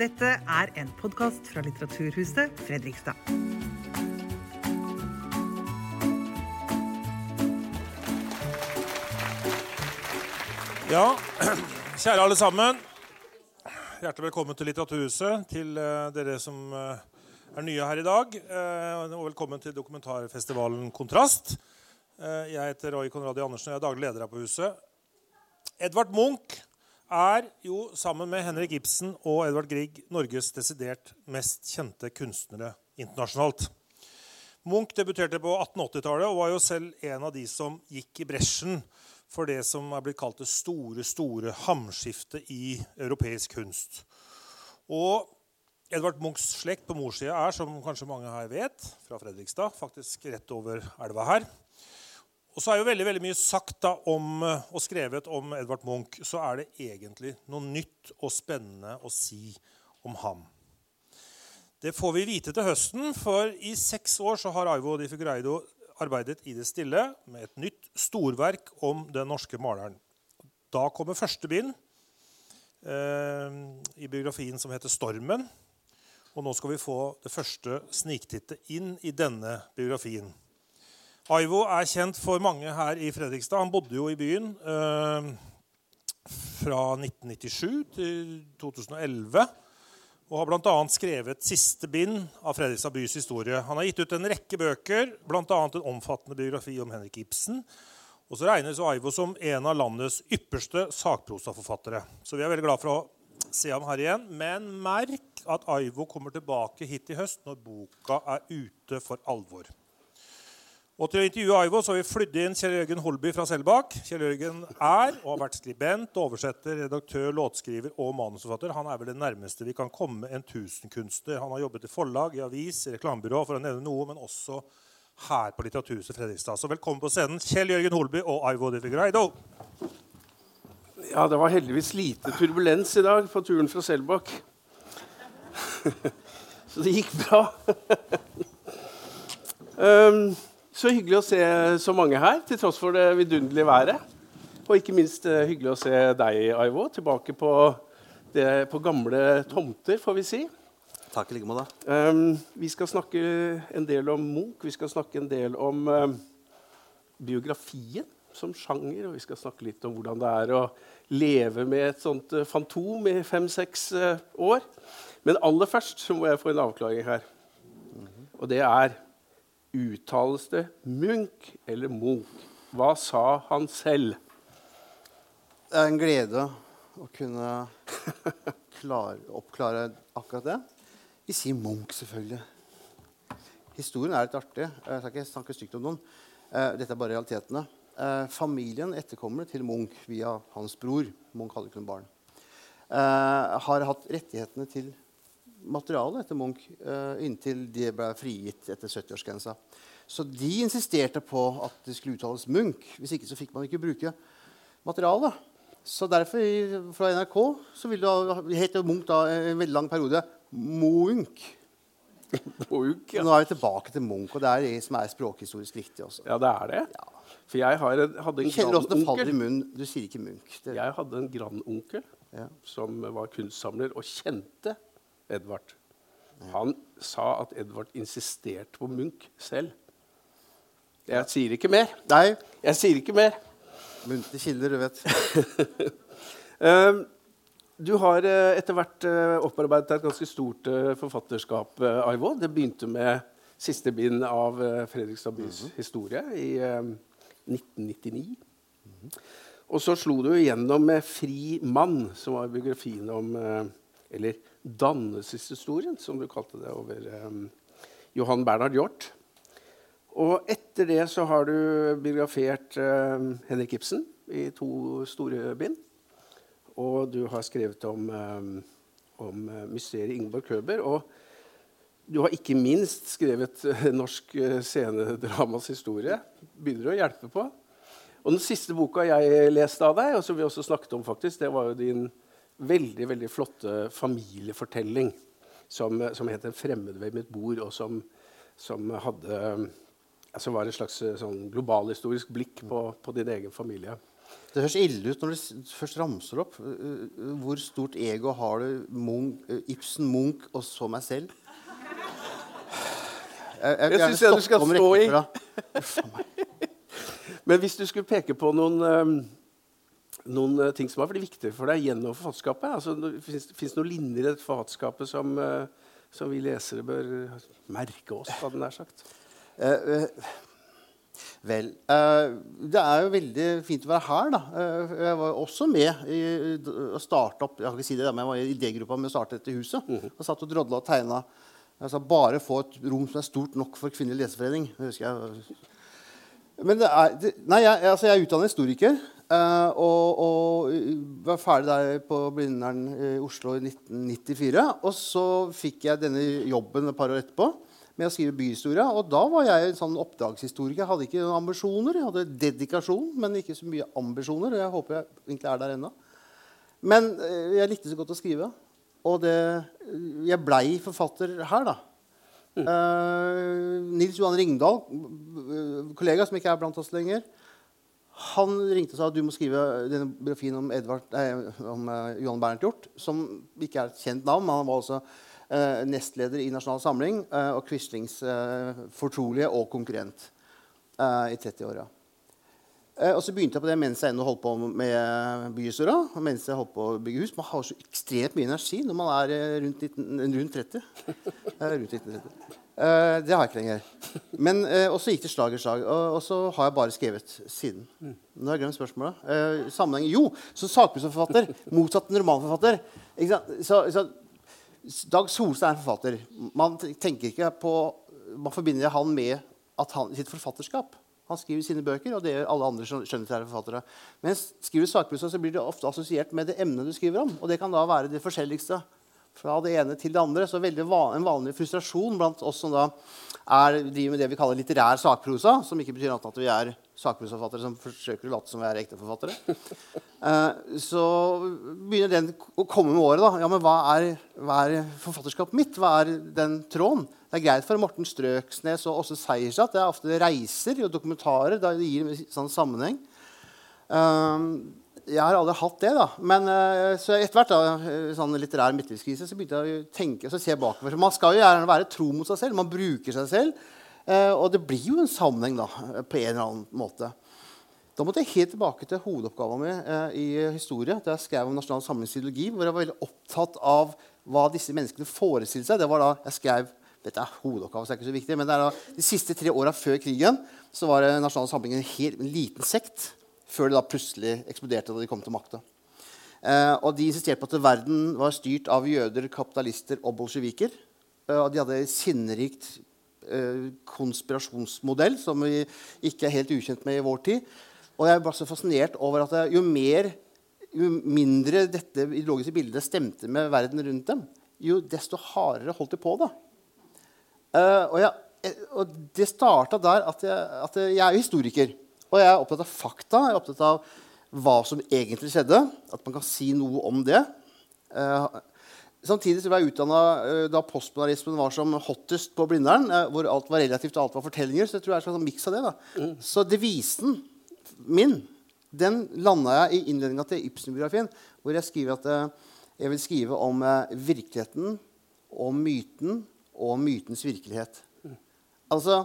Dette er en podkast fra Litteraturhuset Fredrikstad. Ja, kjære alle sammen. Hjertelig velkommen til Litteraturhuset. Til eh, dere som eh, er nye her i dag. eh, og velkommen til dokumentarfestivalen Kontrast. Jeg heter Roy Konradi Andersen og jeg er daglig leder her på huset. Edvard Munch er jo sammen med Henrik Ibsen og Edvard Grieg Norges desidert mest kjente kunstnere internasjonalt. Munch debuterte på 1880-tallet og var jo selv en av de som gikk i bresjen for det som er blitt kalt det store, store hamskiftet i europeisk kunst. Og Edvard Munchs slekt på morssida er, som kanskje mange her vet, fra Fredrikstad. Faktisk rett over elva her. Og så er jo veldig, veldig mye sagt da om, eh, og skrevet om Edvard Munch. Så er det egentlig noe nytt og spennende å si om ham. Det får vi vite til høsten, for i seks år så har Aivo Di Figueiredo arbeidet i det stille med et nytt storverk om den norske maleren. Da kommer første bind eh, i biografien som heter 'Stormen'. Og nå skal vi få det første sniktittet inn i denne biografien. Aivo er kjent for mange her i Fredrikstad. Han bodde jo i byen eh, fra 1997 til 2011 og har bl.a. skrevet siste bind av Fredrikstad bys historie. Han har gitt ut en rekke bøker, bl.a. en omfattende biografi om Henrik Ibsen. Og så regnes Aivo som en av landets ypperste sakprosaforfattere. Så vi er veldig glad for å se ham her igjen. Men merk at Aivo kommer tilbake hit i høst når boka er ute for alvor. Og til å intervjue Aivo så har vi flydd inn Kjell Jørgen Holby fra Selbakk. Kjell Jørgen er og har vært skribent, oversetter, redaktør, låtskriver og manusforfatter. Han er vel det nærmeste vi kan komme en tusenkunstner. Han har jobbet i forlag, i avis, i reklamebyrå, for å nevne noe, men også her på Litteraturhuset Fredrikstad. Så velkommen på scenen, Kjell Jørgen Holby og Aivo de Figueiredo. Ja, det var heldigvis lite turbulens i dag på turen fra Selbakk. Så det gikk bra. um, så hyggelig å se så mange her, til tross for det vidunderlige været. Og ikke minst uh, hyggelig å se deg, Aivo, tilbake på, det, på gamle tomter, får vi si. Takk i like måte. Um, vi skal snakke en del om Munch, vi skal snakke en del om um, biografien som sjanger, og vi skal snakke litt om hvordan det er å leve med et sånt uh, fantom i fem-seks uh, år. Men aller først så må jeg få en avklaring her. Og det er Uttales det Munch eller Munch? Hva sa han selv? Det er en glede å kunne klare, oppklare akkurat det. Vi sier Munch, selvfølgelig. Historien er litt artig. Jeg skal ikke snakke stygt om noen. Eh, Dette er bare realitetene. Eh, Familien etterkommer til Munch via hans bror. Munch hadde ikke noen barn. eh, Har hatt rettighetene til materialet etter Munch eh, inntil de ble frigitt etter 70-årsgrensa. Så de insisterte på at det skulle uttales Munch. Hvis ikke så fikk man ikke bruke materialet. Så derfor, fra NRK, så ville det hete Munch da en veldig lang periode Munch. Munch, ja. Nå er vi tilbake til Munch, og det er det som er språkhistorisk riktig også. ja, det er det. For jeg har hadde en grandonkel. Du sier ikke Munch. Det, Jeg hadde en grandonkel ja. som var kunstsamler og kjente Edvard. Han sa at Edvard insisterte på Munch selv. Jeg sier ikke mer. Nei, Jeg sier ikke mer. muntre kilder, du vet. Eh, Du har eh, etter hvert eh, opparbeidet et ganske stort eh, forfatterskap, Aivo. Det begynte med siste bind av Fredrikstad bys historie i eh, 1999. Og så slo du igjennom med 'Fri mann', som var biografien om Eller dannelseshistorien, som du kalte det, over um, Johan Bernhard Hjort. Og etter det så har du biografert um, Henrik Ibsen i to store bind. Og du har skrevet om, um, om mysteriet Ingeborg Køber. Og du har ikke minst skrevet norsk scenedramas historie. Begynner å hjelpe på. Og den siste boka jeg leste av deg, og som vi også snakket om, faktisk, det var jo din veldig veldig flotte familiefortelling som, som het 'En fremmed ved mitt bord', og som, som hadde altså var et slags eh, sånn globalhistorisk blikk på, på din egen familie. Det høres ille ut når du først ramser opp. Uh, uh, Hvor stort ego har du? Uh, Ibsen, Munch og så meg selv? Jeg, jeg, Jeg syns jeg du skal stå i. Men hvis du skulle peke på noen, eh, noen uh, ting som har vært viktige for deg gjennom forfatterskapet altså, Fins det noen linjer i dette forfatterskapet som, uh, som vi lesere bør merke oss? hadde nær sagt? Uh, vel Det er jo veldig fint å være her, da. Jeg var også med i å starte opp Jeg kan ikke si det, da, men jeg var i idégruppa med å starte dette huset. Og satt og drodla og tegna. Jeg sa bare få et rom som er stort nok for kvinnelig leseforening. Det husker jeg. Men det er, det, nei, jeg, altså jeg er utdannet historiker. Eh, og, og var ferdig der på Blindern i Oslo i 1994. Og så fikk jeg denne jobben et par år etterpå med å skrive byhistorie. Og da var jeg en sånn oppdragshistoriker. Jeg hadde ikke noen ambisjoner. Jeg hadde dedikasjon, men ikke så mye ambisjoner. og Jeg håper jeg egentlig er der ennå. Men uh, jeg likte så godt å skrive. Og det, jeg blei forfatter her, da. Eh, Nils Johan Ringdal, eh, kollega som ikke er blant oss lenger, han ringte og sa at du må skrive denne biografien om, Edvard, nei, om uh, Johan Bernt Hjort, som ikke er et kjent navn. men Han var altså uh, nestleder i Nasjonal Samling uh, og Quislings fortrolige og konkurrent i 30-åra. Eh, og så begynte jeg på det mens jeg ennå holdt på med byhistorie. og Mens jeg holdt på å bygge hus. Man har så ekstremt mye energi når man er rundt, 19, rundt 30. Eh, rundt 1930. Eh, det har jeg ikke lenger. Men, uh, og så gikk det slag i slag. Og, og så har jeg bare skrevet siden. Nå har jeg glemt spørsmålet. Uh, sammenheng Jo, så sakprosforfatter. Motsatt en romanforfatter. Ikke sant? Så, så, Dag Solstad er en forfatter. Man tenker ikke på Man forbinder han med at han, sitt forfatterskap. Han skriver sine bøker, og det gjør alle andre skjøn- skjønnlitterære forfattere. Men skriver du sakprosa, så blir det ofte assosiert med det emnet du skriver om. Og det kan da være det forskjelligste. Fra det ene til det andre. Så veldig en vanlig frustrasjon blant oss som da er, driver med det vi kaller litterær sakprosa, som ikke betyr annet at vi er sakprosaforfattere som forsøker å late som vi er ekte forfattere. Eh, så begynner den å komme med året. da. Ja, men hva er, hva er forfatterskapet mitt? Hva er den tråden? Det er greit for Morten Strøksnes og Åse Seierstad. Det er ofte reiser og dokumentarer. Da det gir en sånn sammenheng. Um, jeg har aldri hatt det, da. Men eh, så etter hvert, da, eh, sånn litterær midtlivskrise, så begynte jeg å tenke og se bakover. Man skal jo gjerne være tro mot seg selv. Man bruker seg selv. eh, og det blir jo en sammenheng, da, på en eller annen måte. Da måtte jeg helt tilbake til hovedoppgaven min i historie. Da jeg skrev om nasjonal samlingsideologi, hvor jeg var veldig opptatt av hva disse menneskene forestilte seg. Det var da jeg skrev dette er hovedoppgave, så det er ikke så viktig, men de siste tre åra før krigen så var Nasjonal Samling en, en liten sekt, før det da plutselig eksploderte da de kom til makta. Eh, og de insisterte på at verden var styrt av jøder, kapitalister og bolsjeviker. Eh, og de hadde en sinnerikt eh, konspirasjonsmodell som vi ikke er helt ukjent med i vår tid. Og jeg ble så fascinert over at eh, jo mer jo mindre dette ideologiske bildet stemte med verden rundt dem, jo desto hardere holdt de på. da. Eh, og, jeg, eh, og det starta der at jeg, at jeg er historiker. Og jeg er opptatt av fakta. Jeg er opptatt av hva som egentlig skjedde. At man kan si noe om det. Eh, samtidig så ble jeg utdanna da postmodernismen var som hottest på Blindern. eh, hvor alt var relativt og alt var fortellinger. Så jeg tror jeg er en miks av det. da. Så devisen min den landa jeg i innledninga til Ibsen-biografien, hvor jeg skriver at eh, jeg vil skrive om eh, virkeligheten, om myten og om mytens virkelighet. Altså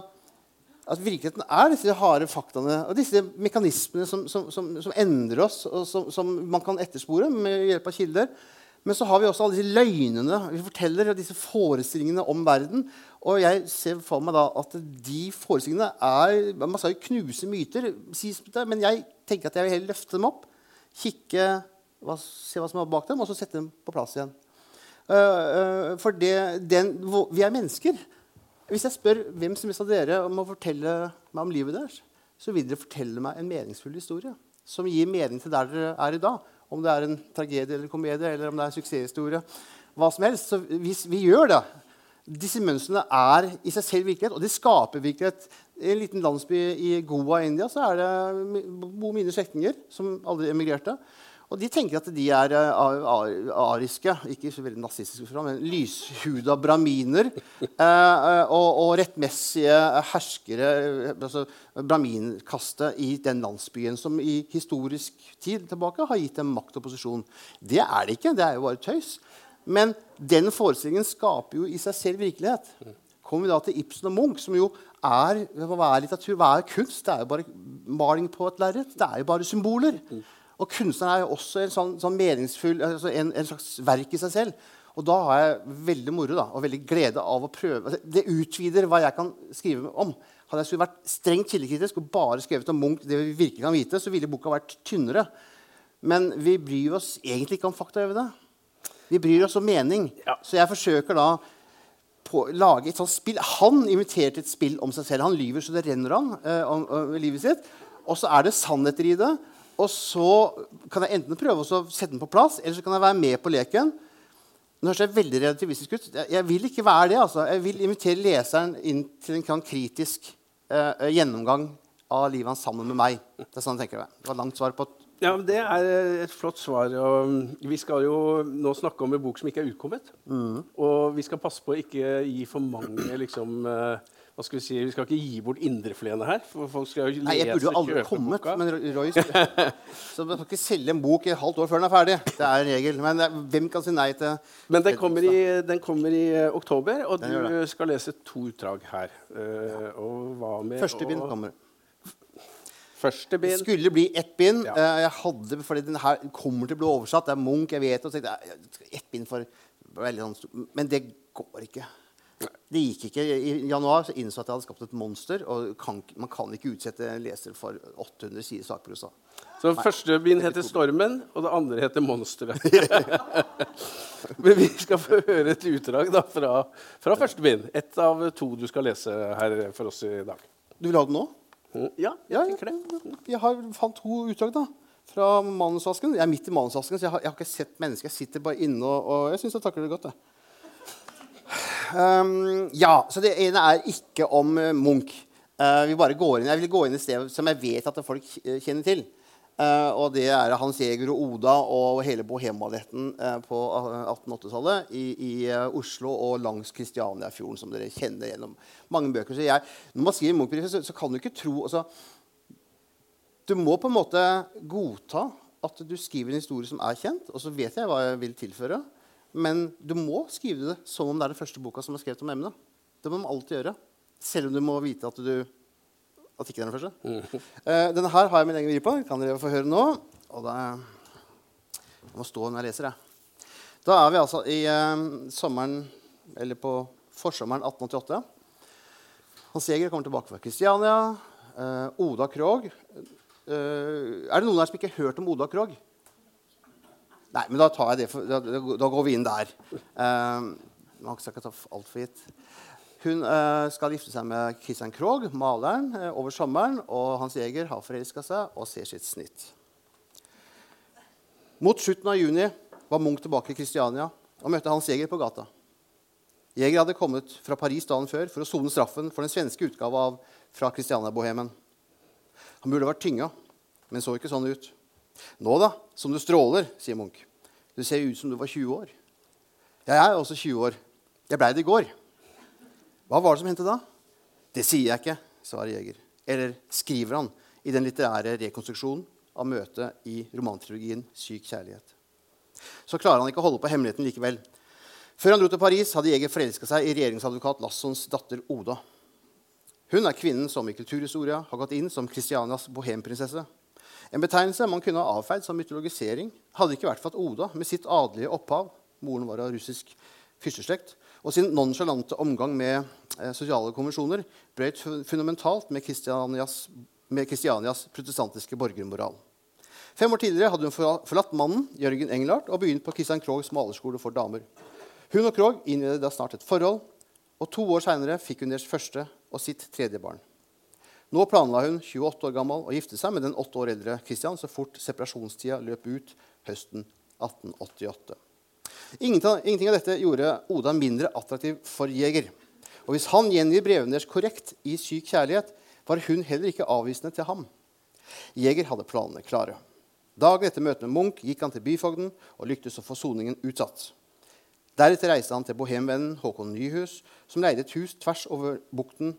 at virkeligheten er disse harde faktaene og disse mekanismene som, som, som, som endrer oss, og som, man kan etterspore med hjelp av kilder. Men så har vi også alle disse løgnene vi forteller, og disse forestillingene om verden. Og jeg ser for meg da at de forestillingene er Man skal jo knuse myter, men jeg tenker at jeg vil heller løfte dem opp. Kikke, se hva som er bak dem, og så sette dem på plass igjen. Uh, uh, for det, den, vi er mennesker. Hvis jeg spør hvem som helst av dere om å fortelle meg om livet deres, så vil dere fortelle meg en meningsfull historie som gir mening til der dere er i dag. Om det er en tragedie eller komedie, eller om det er en suksesshistorie. Hva som helst. Så hvis vi gjør det Disse mønstrene er i seg selv virkelighet, og de skaper virkelighet. I en liten landsby i Goa i India så er det bor mine slektninger som aldri emigrerte. Og de tenker at de er eh, ar- ar- ariske, ikke så veldig nazistiske, fra, men lyshuda braminer. eh, eh, og, og rettmessige herskere, altså braminkastet i den landsbyen som i historisk tid tilbake har gitt dem makt og posisjon. Det er det ikke. Det er jo bare tøys. Men den forestillingen skaper jo i seg selv virkelighet. Kommer vi da til Ibsen og Munch, som jo er hva er litteratur, hva er kunst? Det er jo bare maling på et lerret. Det er jo bare symboler. Og kunstneren er jo også en sånn, sånn meningsfull, altså en, en slags verk i seg selv. Og da har jeg veldig moro da, og veldig glede av å prøve. Altså, Det utvider hva jeg kan skrive om. Hadde jeg vært strengt kildekritisk og bare skrevet om Munch, det vi virkelig kan vite, så ville boka vært tynnere. Men vi bryr oss egentlig ikke om fakta. Over det? Vi bryr oss om mening. Ja. Så jeg forsøker da på, lage et sånt spill. Han inviterte et spill om seg selv. Han lyver så det renner han eh, om, om livet sitt. Og så er det sannheter i det. Og så kan jeg enten prøve å sette den på plass, eller så kan jeg være med på leken. Nå høres jeg veldig relativistisk ut. Jeg, vil ikke være det. altså. Jeg vil invitere leseren inn til en kritisk eh, gjennomgang av livet hans sammen med meg. Det er sånn jeg tenker jeg. Det var langt svar på Ja, men Det er et flott svar. og mm, Vi skal jo nå snakke om en bok som ikke er utkommet. Mm. Og vi skal passe på å ikke gi for mange liksom, eh, hva skal Vi si, vi skal ikke gi bort indrefleene her. for folk skal jo lese Nei, jeg burde jo aldri kommet. boka. Men Roy Så man skal ikke selge en bok i et halvt år før den er ferdig. Det er en regel. Men det er- hvem kan si nei til Men den kommer i, den kommer i eh, oktober, og du skal lese to utdrag her. Uh, og hva med Første bind kommer. Første Det skulle bli ett bind. Ja. Eh, Jeg hadde, fordi den her kommer til å bli oversatt. Det er Munch, jeg vet. Og så tenkte jeg, ett bind for veldig sånn Men det går ikke. Det gikk ikke. I januar så innså jeg at jeg hadde skapt et monster. Og kan, man kan ikke utsette en leser for 800 sider sakprosa. Så første bind heter 'Stormen', og det andre heter 'Monsteret'. Men vi skal få høre et utdrag da, fra, fra første bind. Ett av to du skal lese her for oss i dag. Du vil ha den nå? Mm, Ja, Ja, jeg tenker det. Jeg har fant to utdrag da, fra manusvasken. Jeg er midt i manusvasken, så jeg har, jeg har ikke sett mennesker. Jeg sitter bare inne, og, og jeg syns jeg takler det godt. Jeg. Um, ja, så det ene er ikke om eh, Munch. Uh, vi bare går inn, jeg vil gå inn et sted som jeg vet at folk eh, kjenner til. Uh, og det er Hans Jæger og Oda og hele bohemballetten uh, på eh, 1880-tallet i, i Oslo og langs Kristianiafjorden, som dere kjenner gjennom mange bøker. Så jeg, når man skriver Munch-briefer, så, så kan du ikke tro altså, Du må på en måte godta at du skriver en historie som er kjent, og så vet jeg hva jeg vil tilføre. Men du må skrive det som om det er den første boka som er skrevet om emnet. Det må man alltid gjøre. Selv om du må vite at du at ikke det er den første. Eh, denne her har jeg min egen vri på. Kan dere få høre nå. Og det Jeg må stå når jeg leser, jeg. Da er vi altså i uh, sommeren Eller på forsommeren 1888. Hans Jæger kommer tilbake fra Kristiania. Uh, Oda Krog. Er det noen her som ikke har hørt om Oda Krog? Nei, men da, tar jeg det for, da, da, går vi inn der. Uh, man skal ikke ta alt for gitt. Hun uh, skal gifte seg med Christian Krogh, maleren, uh, over sommeren. Og Hans Jæger har forelska seg og ser sitt snitt. Mot slutten av juni var Munch tilbake i Kristiania og møtte Hans Jæger på gata. Jæger hadde kommet fra Paris dagen før for å sone straffen for den svenske utgava av Fra Kristiania-bohemen. Han burde vært tynga, men så ikke sånn ut. Nå da, som du stråler, sier Munch. Du ser ut som du var 20 år. Jeg er også 20 år. Jeg blei det i går. Hva var det som hendte da? Det sier jeg ikke, svarer Jeger. Eller skriver han i den litterære rekonstruksjonen av møtet i romantrilogien 'Syk kjærlighet'. Så klarer han ikke å holde på hemmeligheten likevel. Før han dro til Paris, hadde Jeger forelska seg i regjeringsadvokat Lassons datter Oda. Hun er kvinnen som i kulturhistoria har gått inn som Christianias bohemprinsesse. En betegnelse man kunne ha avfeid som mytologisering, hadde ikke vært for at Oda med sitt adelige opphav moren var av russisk fyrsteslekt, og sin nonsjalante omgang med eh, sosiale konvensjoner brøt fundamentalt med Kristianias, med Kristianias protestantiske borgermoral. Fem år tidligere hadde hun forlatt mannen, Jørgen Engelhardt, og begynt på Christian Krogs malerskole for damer. Hun og Krog innledet da snart et forhold, og to år seinere fikk hun deres første og sitt tredje barn. Nå planla hun, 28 år gammel, å gifte seg med den åtte år eldre Christian så fort separasjonstida løp ut høsten 1888. Ingenting, av dette gjorde Oda mindre attraktiv for Jeger. Og hvis han gjengir brevene deres korrekt i Syk kjærlighet, var hun heller ikke avvisende til ham. Jeger hadde planene klare. Dagen etter møtet med Munch gikk han til byfogden og lyktes å få soningen utsatt. Deretter reiste han til bohemvennen Håkon Nyhus, som leide et hus tvers over bukten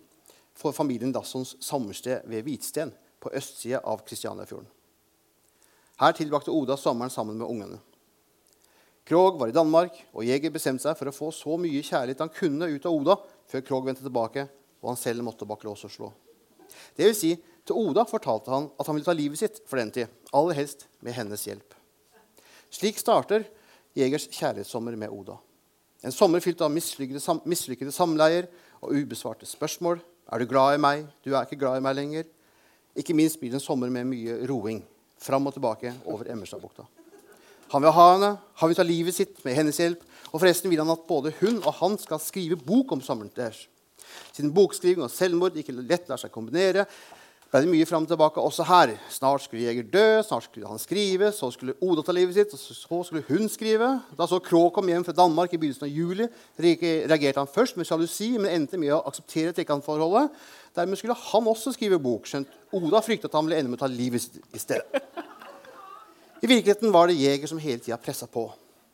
for familien Lassons sommersted ved Hvitsten på østsida av Kristianiafjorden. Her tilbrakte Oda sommeren sammen med ungene. Krog var i Danmark, og Jeger bestemte seg for å få så mye kjærlighet han kunne ut av Oda før Krog vendte tilbake og han selv måtte bak lås og slå. Det vil si, til Oda fortalte han at han ville ta livet sitt for den tid, aller helst med hennes hjelp. Slik starter Jegers kjærlighetssommer med Oda. En sommer fylt av mislykkede, sam samleier og ubesvarte spørsmål. Er du glad i meg? Du er ikke glad i meg lenger. Ikke minst blir det en sommer med mye roing fram og tilbake over Emmerstadbukta. Han vil ha henne, han vil ta livet sitt med hennes hjelp. Og forresten vil han at både hun og han skal skrive bok om sommeren deres. Siden bokskriving og selvmord ikke lett lar seg kombinere, ble det mye fram og tilbake også her. Snart skulle Jeger dø, snart skulle han skrive, så skulle Oda ta livet sitt, og så skulle hun skrive. Da så Krog kom hjem fra Danmark i begynnelsen av juli, reagerte han først med sjalusi, men endte med å akseptere trekantforholdet. Dermed skulle han også skrive bok, skjønt Oda fryktet at han ville ende med å ta livet sitt i stedet. I virkeligheten var det Jeger som hele tida pressa på.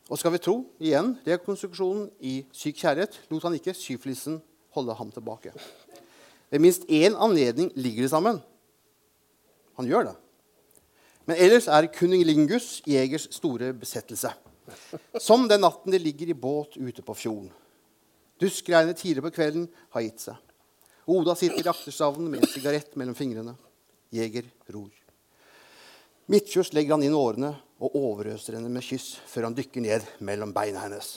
Og skal vi tro igjen rekonstruksjonen i Syk kjærlighet, lot han ikke syflisen holde ham tilbake. Ved minst én anledning ligger de sammen. Han gjør det. Men ellers er Kuningelingus Jegers store besettelse. Som den natten de ligger i båt ute på fjorden. Duskregnet tidligere på kvelden har gitt seg. Oda sitter i akterstavnen med en sigarett mellom fingrene. Jeger ror. Midtskjørs legger han inn årene og overøser henne med kyss før han dykker ned mellom beina hennes.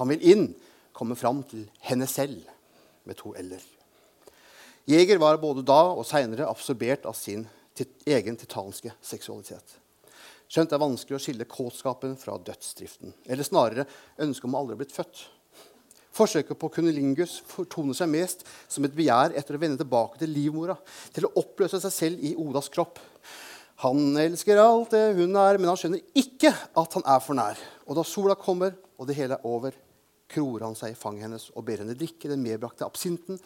Han vil inn, komme fram til henne selv med to l-er. Jeger var både da og seinere absorbert av sin egen titanske seksualitet. Skjønt det er vanskelig å skille kåtskapen fra dødsdriften. Eller snarere ønsket om aldri å blitt født. Forsøket på kunilingus fortoner seg mest som et begjær etter å vende tilbake til livmora, til å oppløse seg selv i Odas kropp. Han elsker alt det hun er, men han skjønner ikke at han er for nær. Og da sola kommer, og det hele er over, kroer han seg i fanget hennes og ber henne drikke den medbrakte absinten,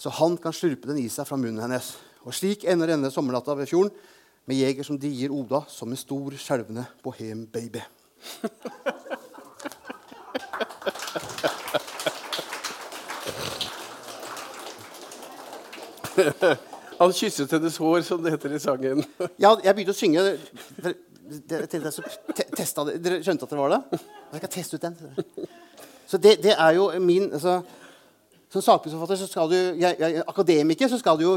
så han kan slurpe den i seg fra munnen hennes. Og slik ender denne sommernatta ved fjorden med jeger som dier Oda som en stor, skjelvende bohem-baby. Han kysset hennes hår, som det heter i sangen. ja, jeg begynte å synge. Dere, dere, det. dere skjønte at det var det? Jeg skal teste ut den. Så det, det er jo min altså, Som sakprosforfatter, så skal du, jeg, jeg, akademiker, så skal du jo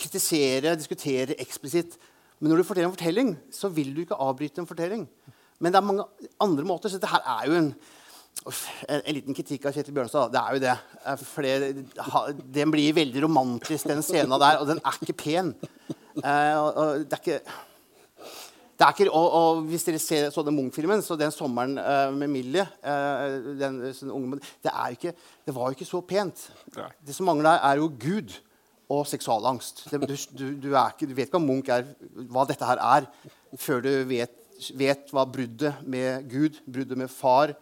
kritisere, diskutere eksplisitt. Men når du forteller en fortelling, så vil du ikke avbryte en fortelling. Men det er mange andre måter. Så dette her er jo en en, en, liten kritikk av Kjetil Bjørnstad. Det er jo det. Eh, for den blir veldig romantisk, den scenen der. Og den er ikke pen. Uh, og, og det er ikke, det er ikke og, og, Hvis dere ser så den Munch-filmen, så den sommeren uh, med Millie uh, den, unge, det, ikke, det, var jo ikke så pent. Nei. Det som mangler der, er jo Gud og seksualangst. Det, du, du, du, ikke, du, vet ikke hva Munch er, hva dette her er, før du vet, vet hva bruddet med Gud, bruddet med far,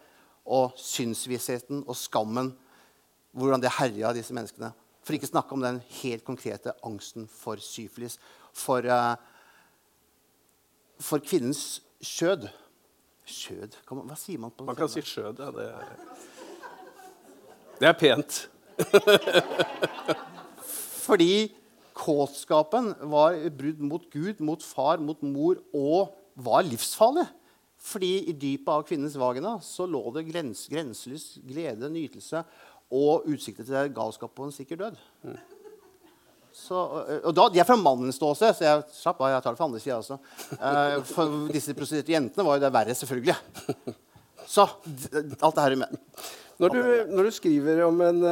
og synsvissheten og skammen. Hvordan det herja disse menneskene. For ikke snakke om den helt konkrete angsten for syfilis. For, uh, for kvinnens skjød. Skjød? hva sier man på Man kan si skjød, ja. Det er, det er pent. Fordi kåtskapen var brudd mot Gud, mot far, mot mor og var livsfarlig. Fordi i dypet av kvinnens vagina så lå det grens, grenseløs glede, nytelse og utsikter til galskap på en sikker død. Mm. Så, og da, De er fra mannens ståsted, så jeg slapp av, jeg tar det fra andre sida også. Uh, for disse prostituerte jentene var jo det verre, selvfølgelig. Så alt det her er med. Når du, når du skriver om en,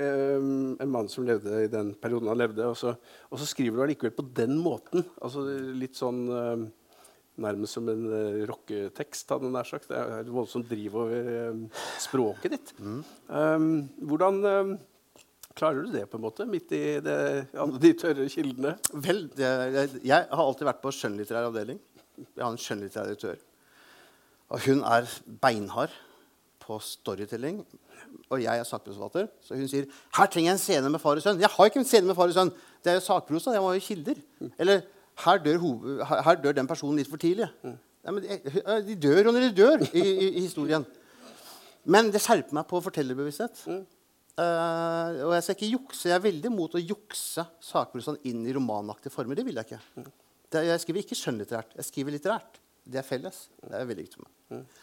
en, mann som levde i den perioden han levde, og så, og så skriver du allikevel på den måten altså Litt sånn nærmest som en uh, rocketekst. hadde nær sagt. Det er voldsomt driv over uh, språket ditt. Mm. Um, hvordan um, klarer du det, på en måte, midt i det, alle de tørre kildene? Vel, det, jeg, har alltid vært på skjønnlitterær avdeling. Jeg har en skjønnlitterær redaktør. Og hun er beinhard på storytelling. Og jeg er sakprosforfatter, så hun sier her trenger jeg en scene med far og sønn. Jeg har ikke en scene med far og sønn. Det er jo sakprosa. Jeg må ha kilder. Eller her dør, her, dør den personen litt for tidlig. Nei, men de, dør jo når de dør i, i, i historien. Men det skjerper meg på fortellerbevissthet. Eh, og jeg skal ikke jukse. Jeg er veldig imot å jukse sakprosaen inn i romanaktige former. Det vil jeg ikke. Det, jeg skriver ikke skjønnlitterært. Jeg skriver litterært. Det er felles. Det er veldig viktig for meg.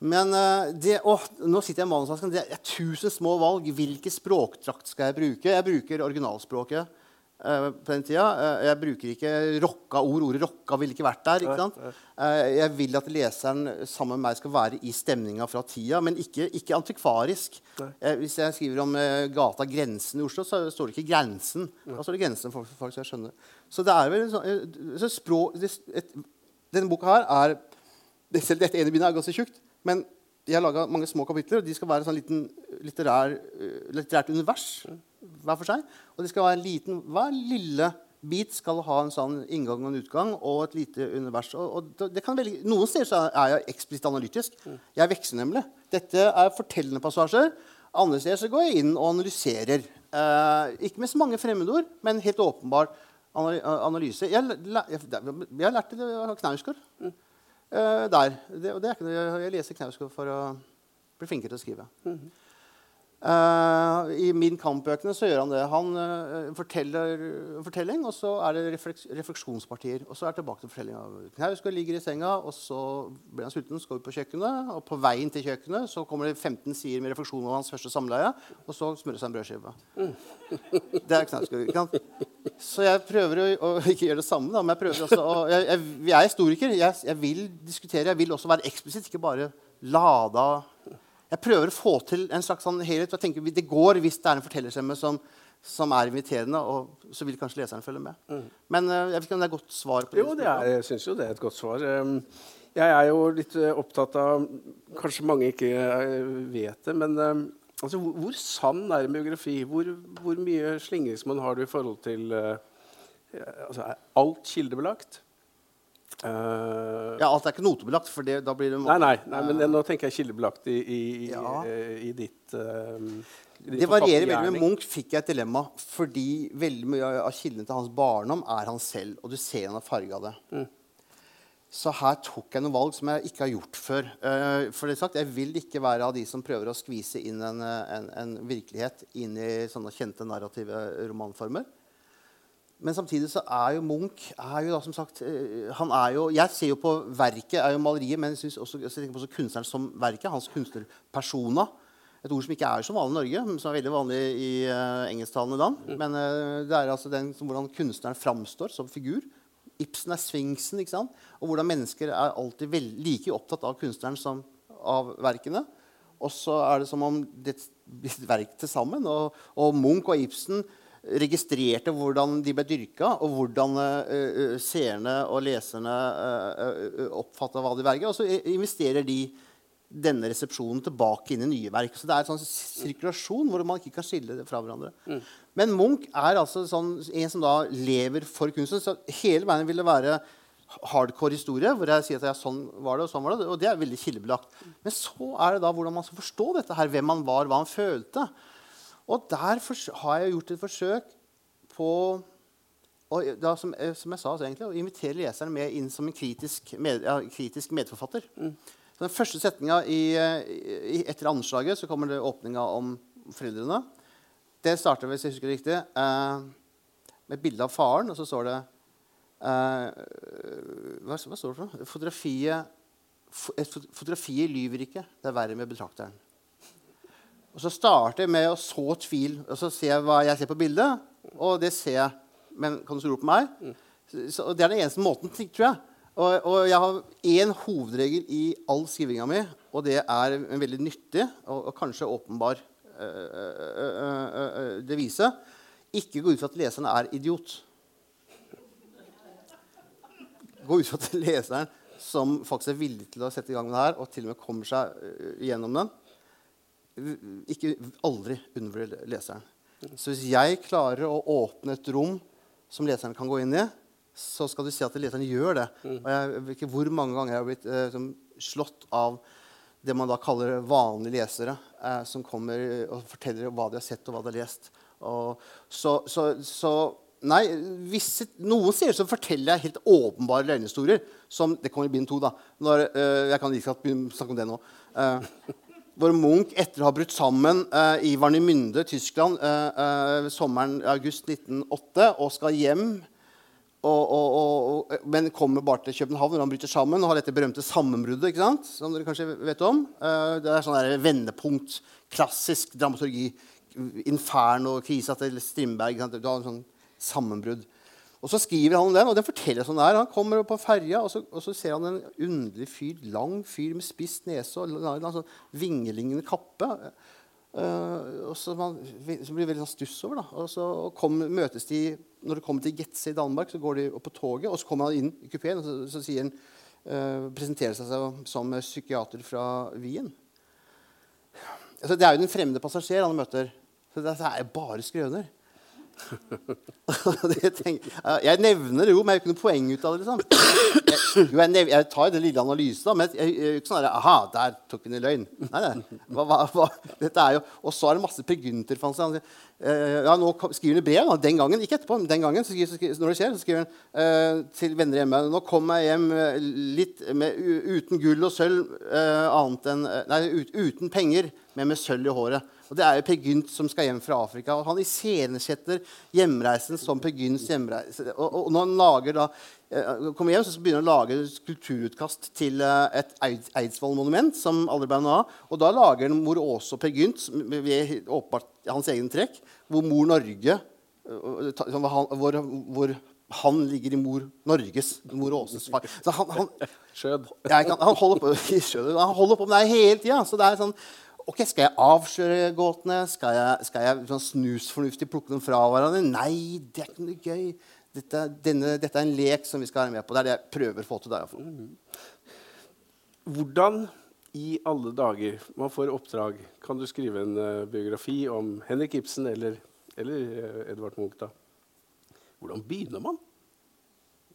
Men uh, det, åh, nå sitter jeg i manusvasken. Det er tusen små valg. Hvilken språkdrakt skal jeg bruke? Jeg bruker originalspråket på den tida. Eh, jeg bruker ikke rocka ord. Ordet rocka ville ikke vært der. ikke sant? Eh, jeg vil at leseren sammen med meg skal være i stemninga fra tida, men ikke, ikke antikvarisk. Eh, hvis jeg skriver om eh, gata Grensen i Oslo, så står det ikke Grensen. Da står det Grensen for folk så jeg skjønner. Så det er vel en sånn eh, så språk, det, et, Denne boka her er Selv dette ene bindet er ganske tjukt, men jeg har laga mange små kapitler, og de skal være en sånn liten litterær, eh, litterært univers hver for seg. Og det skal være en liten, Hver lille bit skal ha en sånn inngang og en utgang og et lite univers. Og, og det- kan velge, Noen steder er jeg eksplisitt analytisk. Jeg vekser nemlig. Dette er fortellende passasjer. Andre steder så går jeg inn og analyserer. Eh, ikke med så mange fremmedord, men helt åpenbar analyse. Jeg, jeg, jeg har lært det av Knausgård. Eh, der. Det, det jeg leser Knausgård for å bli flinkere til å skrive. Eh, I Min Kamp-bøkene så gjør han det. Han eh, forteller en fortelling, og så er det refleks refleksjonspartier. Og så er det tilbake til fortellinga. Knausgård ligger i senga, og så blir han sulten, skal ut på kjøkkenet. Og på veien til kjøkkenet så kommer det 15 sider med refleksjon over hans første samleie, og så smører seg en brødskive. Det er Knausgård. Så jeg prøver å ikke gjøre det samme. Da, men jeg prøver også å, jeg, jeg, jeg er historiker. Jeg, jeg vil diskutere. Jeg vil også være eksplisitt, ikke bare lada Jeg prøver å få til en slags sånn helhet. jeg tenker Det går hvis det er en fortellerstemme som, som er inviterende, og så vil kanskje leseren følge med. Men eh, jeg vet ikke om det er et godt svar på Jo, det er, jeg syns jo det er et godt svar. Um, Jeg er jo litt eh, opptatt av Kanskje mange ikke eh, vet det, men um, altså, hvor, hvor sann er en biografi? Hvor, hvor mye slingringsmonn har du i forhold til altså, Er alt kildebelagt? Eh, Ja, Alt er ikke notebelagt, for det, da blir det Nei, nei, nei, men nå tenker jeg kildebelagt i, i, Ja. i, i ditt uh, Det varierer veldig. Med Munch fikk jeg et dilemma fordi veldig mye av kildene til hans barndom er han selv. Og du ser han har farga det. Så her tok jeg noen valg som jeg ikke har gjort før. Uh, for det sagt, Jeg vil ikke være av de som prøver å skvise inn en, eh, en, en virkelighet inn i sånne kjente narrative romanformer. Men samtidig så er jo Munch er jo da, som sagt, eh, han er jo, Jeg ser jo på verket, er jo maleriet, men jeg synes også, jeg tenker på også kunstneren som verket. Hans kunstnerpersona. Et ord som ikke er så vanlig i Norge, men som er veldig vanlig i uh, engelsktalende land. Men uh, det er altså den, som, hvordan kunstneren framstår som figur. Ibsen er sfinksen. ikke sant? Og hvordan mennesker er alltid vel, like opptatt av kunstneren som av verkene. Og så er det som om det blir et verk til sammen. Og, og Munch og Ibsen registrerte hvordan de ble dyrka, og hvordan eh, eh, seerne og leserne uh, uh, oppfatta hva de verga. Og så investerer de denne resepsjonen tilbake inn i nye verk. Så det er en sånn sirkulasjon hvor man ikke kan skille det fra hverandre. Men Munch er altså sånn, en som da lever for kunsten. Så hele veien vil det være hardcore historie, hvor jeg sier at ja, sånn var det, og sånn var det. Og det er veldig kildebelagt. Men så er det da hvordan man skal forstå dette her, hvem han var, hva han følte. Og der har jeg gjort et forsøk på og da, som, eh, som jeg sa, egentlig, å invitere leseren med inn som en kritisk, med, ja, kritisk medforfatter. Så den første setninga eh, i, etter anslaget så kommer det åpninga om foreldrene. Det starter hvis jeg husker det riktig, eh, med et bilde av faren, og så står det eh, hva, hva står det for noe? Fotografiet, fo, et fot- fotografiet lyver ikke. Det er verre med betrakteren. Og så starter jeg med å så tvil. og Så ser jeg hva jeg ser på bildet, og det ser jeg. Men kan du stole på meg? Så, og det er den eneste måten, tror jeg. Og, og jeg har én hovedregel i all skrivinga mi, og det er en veldig nyttig og, og kanskje åpenbar øh, øh, øh, devise. Ikke gå ut fra at leseren er idiot. Gå ut fra at leseren som faktisk er villig til å sette i gang med det her, og til og med kommer seg øh, gjennom den, ikke aldri undervurder leseren. Så hvis jeg klarer å åpne et rom som leseren kan gå inn i, så skal du se at leseren gjør det. Og jeg vet ikke hvor mange ganger jeg har blitt eh, som slått av det man da kaller vanlige lesere, eh, som kommer og forteller hva de har sett og hva de har lest. Og så, så, så Nei, visse, noen steder så forteller jeg helt åpenbare løgnhistorier. Som, det kommer i bind to, da. Når, eh, jeg kan like godt snakke om det nå. Hvor Munch, etter å ha brutt sammen eh, i Warnemünde, Tyskland, eh, eh, sommeren august 1908, og skal hjem og, og, og, men kommer bare til København når han bryter sammen og har dette berømte sammenbruddet. ikke sant? Som dere kanskje vet om. Eh, det er sånn der vendepunkt. Klassisk dramaturgi. Inferno, krisa til Strindberg. Du har en sånn sammenbrudd. Og så skriver han om den, og den forteller sånn der. Han kommer på ferja, og, og så ser han en underlig fyr. Lang fyr med spiss nese og en sånn vingelignende kappe. Uh, og så, man, så blir det veldig sånn stuss over. da. Og så kom, møtes de Når de kommer til Getze i Danmark, så går de opp på toget, og så kommer han inn i kupeen, og så, så sier han uh, presenterer seg som, som psykiater fra Wien. Altså, det er jo den fremmede passasjer han møter. Så dette er bare skrøner. jeg nevner det jo, men jeg har ikke noe poeng ut av det. liksom. Jeg, jo, jeg, jeg tar den lille analysen, da, men jeg, jeg, ikke sånn der, Aha, der tok hun i løgn. Nei, nei. Hva, hva, hva, dette er jo, Og så er det masse sier, han eh, ja, nå skriver han brev. Da, den gangen, ikke etterpå, men den gangen, så skriver, når det skjer, så skriver han eh, til venner hjemme Nå kom jeg hjem eh, litt med, uten gull og sølv, annet enn Nei, ut, uten penger, men med sølv i håret. Og Det er jo Per Gynt som skal hjem fra Afrika. og Han iscenesetter hjemreisen som Per Gynts hjemreise. Og, og når han lager da, eh, kommer hjem, så begynner han å lage skulpturutkast til eh, et Eid- Eidsvoll-monument. som aldri ble noe av. Og da lager han Mor Åse og Per Gynt ved åpenbart hans egen trekk, hvor Mor Norge eh, han, hvor, hvor han ligger i Mor Norges, Mor Åses far. Så han, han, Skjød. kan, han holder på han holder på med det hele tida. Så det er sånn Ok, Skal jeg avsløre gåtene? Skal jeg, skal jeg sånn snusfornuftig plukke dem fra hverandre? Nei, det er ikke noe gøy. Dette, denne, dette er en lek som vi skal være med på. Det er det jeg prøver å få til. Der, hvert. Hvordan i alle dager man får oppdrag Kan du skrive en uh, biografi om Henrik Ibsen eller, eller uh, Edvard Munch? da? Hvordan begynner man?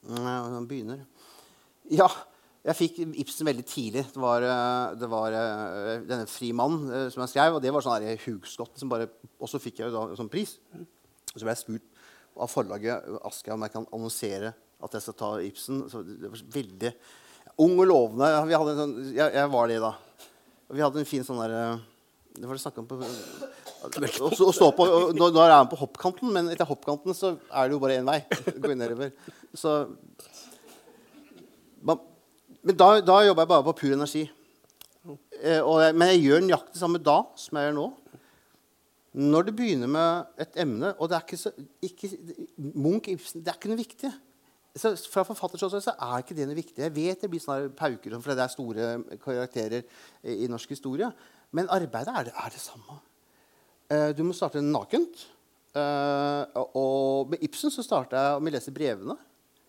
Nei, hvordan begynner. Ja, jeg fikk Ibsen veldig tidlig. Det var, eh, det var eh, denne 'Fri mann' eh, som jeg skrev. Og det var sånn hugskott. Som bare, og så fikk jeg da sånn pris. Og så ble jeg spurt av forlaget Aschehoug om jeg kan annonsere at jeg skal ta Ibsen. Så det var veldig ung og lovende. Vi hadde en sånn, jeg, jeg var det da. Og vi hadde en fin sånn der Det var det snakk om på å stå- på, og nå, nå er han på hoppkanten, men etter hoppkanten så er det jo bare én vei. Gå nedover. Så man, Men da, da jobber jeg bare på pur energi. Eh, jeg, men jeg gjør nøyaktig samme da som jeg gjør nå. Når du begynner med et emne Og det er ikke så ikke, Munch, Ibsen Det er ikke noe viktig. Så fra forfatterståsted så er ikke det noe viktig. Jeg vet det blir sånne pauker, for det er store karakterer i, i norsk historie. Men arbeidet er det, er det samme. Eh, du må starte nakent. Eh, og med Ibsen så starta jeg med å lese brevene.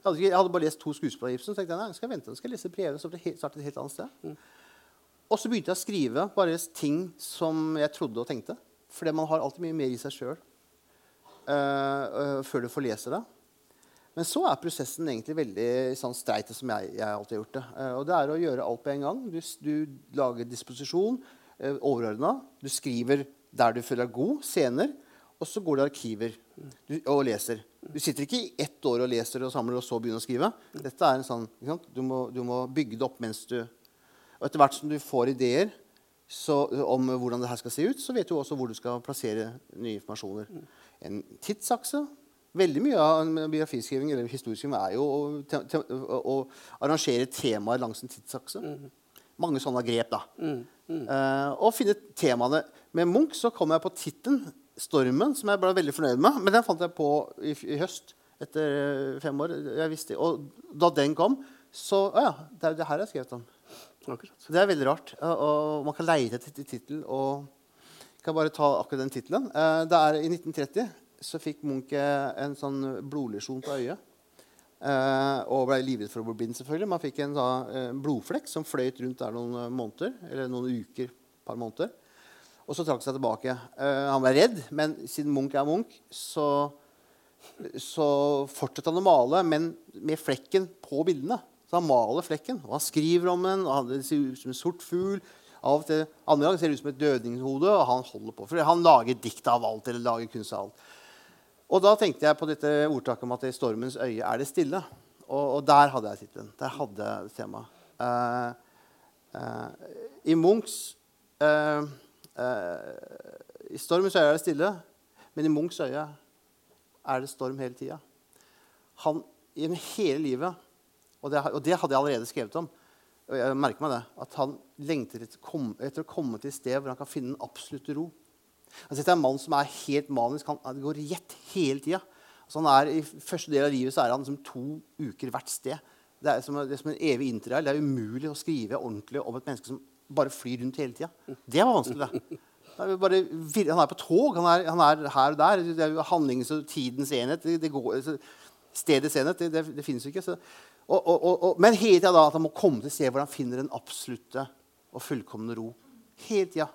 Jeg hadde, jeg hadde bare lest to skuespill av Ibsen. Så tenkte jeg, nei, skal jeg skal vente, jeg skal lese brevene, så ble det starte et helt annet sted. Og så begynte jeg å skrive bare ting som jeg trodde og tenkte. Fordi man har alltid mye mer i seg sjøl før du får lese det. Men så er prosessen egentlig veldig sånn streit, som jeg, jeg alltid har gjort det. Uh, og det er å gjøre alt på en gang. Du, du lager disposisjon, uh, overordna. Du skriver der du føler deg god, scener. Og så går du i arkiver du, og leser. Du sitter ikke i ett år og leser og samler, og så begynner å skrive. Dette er en sånn? Du, må, du må bygge det opp mens du Og etter hvert som du får ideer så, om hvordan det her skal se ut, så vet du også hvor du skal plassere nye informasjoner. En tidsakse. Veldig mye av biografiskriving eller historieskriving er jo å, te, te, å, arrangere temaer langs en tidsakse. Mange sånne grep, da. Eh, og finne temaene. Med Munch så kom jeg på tittelen 'Stormen', som jeg ble veldig fornøyd med. Men den fant jeg på i, i høst, etter eh, fem år. Jeg visste, og da den kom, så Å ja, det er jo det her jeg har skrevet om. Akkurat. Det er veldig rart. Og, man kan leie etter tittel. Og jeg kan bare ta akkurat den tittelen. Eh, det er I 1930 så fikk Munch eh, en sånn blodlisjon på øyet. Og ble livredd for å bli blind, selvfølgelig. Man fikk en da, blodflekk som fløyt rundt der noen måneder. Eller noen uker. par måneder. Og så trakk han seg tilbake. Uh, han ble redd, men siden Munch er Munch, så, så fortsatte han å male, men med flekken på bildene. Så han maler flekken, og han skriver om den. og Det ser ut som en sort fugl. Av og til, Andre ganger ser det ut som et dødningshode, og han holder på. For han lager dikt av alt, eller lager kunst av alt. Og da tenkte jeg på dette ordtaket om at i stormens øye er det stille. Og, og der hadde jeg tittelen. Der hadde jeg temaet. Uh, uh, I Munchs eh, I stormens øye er det stille, men i Munchs øye er det storm hele tida. Han gjennom hele livet, og det, og det hadde jeg allerede skrevet om, og jeg merker meg det, at han lengter etter, etter å komme til et sted hvor han kan finne den absolutte ro. Altså, dette er en mann som er helt manisk. Han, går gjett hele tida. Altså, I første del av livet så er han liksom to uker hvert sted. Det er, som, det er som en evig interrail. Det er umulig å skrive ordentlig om et menneske som bare flyr rundt hele tida. Det var vanskelig. det. Bare, han er på tog. Han er, han er, her og der. Det er jo handlingens og tidens enhet. Stedets enhet. Det, det, det finnes jo ikke. Og, og, og, men hele tida at han må komme til et sted hvor han finner den absolutte og fullkomne ro. Hele tida.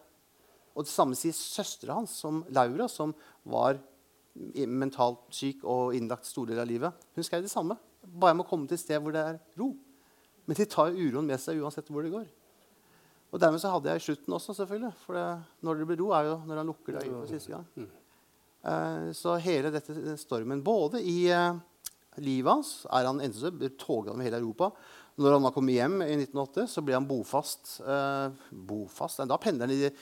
Og det samme sier søstera hans, som Laura, som var mentalt syk og innlagt store deler av livet. Hun skrev det samme. Bare jeg må komme til et sted hvor det er ro. Men de tar uroen med seg uansett hvor det går. Og dermed så hadde jeg slutten også, selvfølgelig. For det, når det blir ro, er jo når han lukker deg for siste gang. Uh, så hele dette stormen, både i uh, livet hans er han enten toget over hele Europa. Når han da kom hjem i 1908, så ble han bofast. Uh, bofast da pendler han i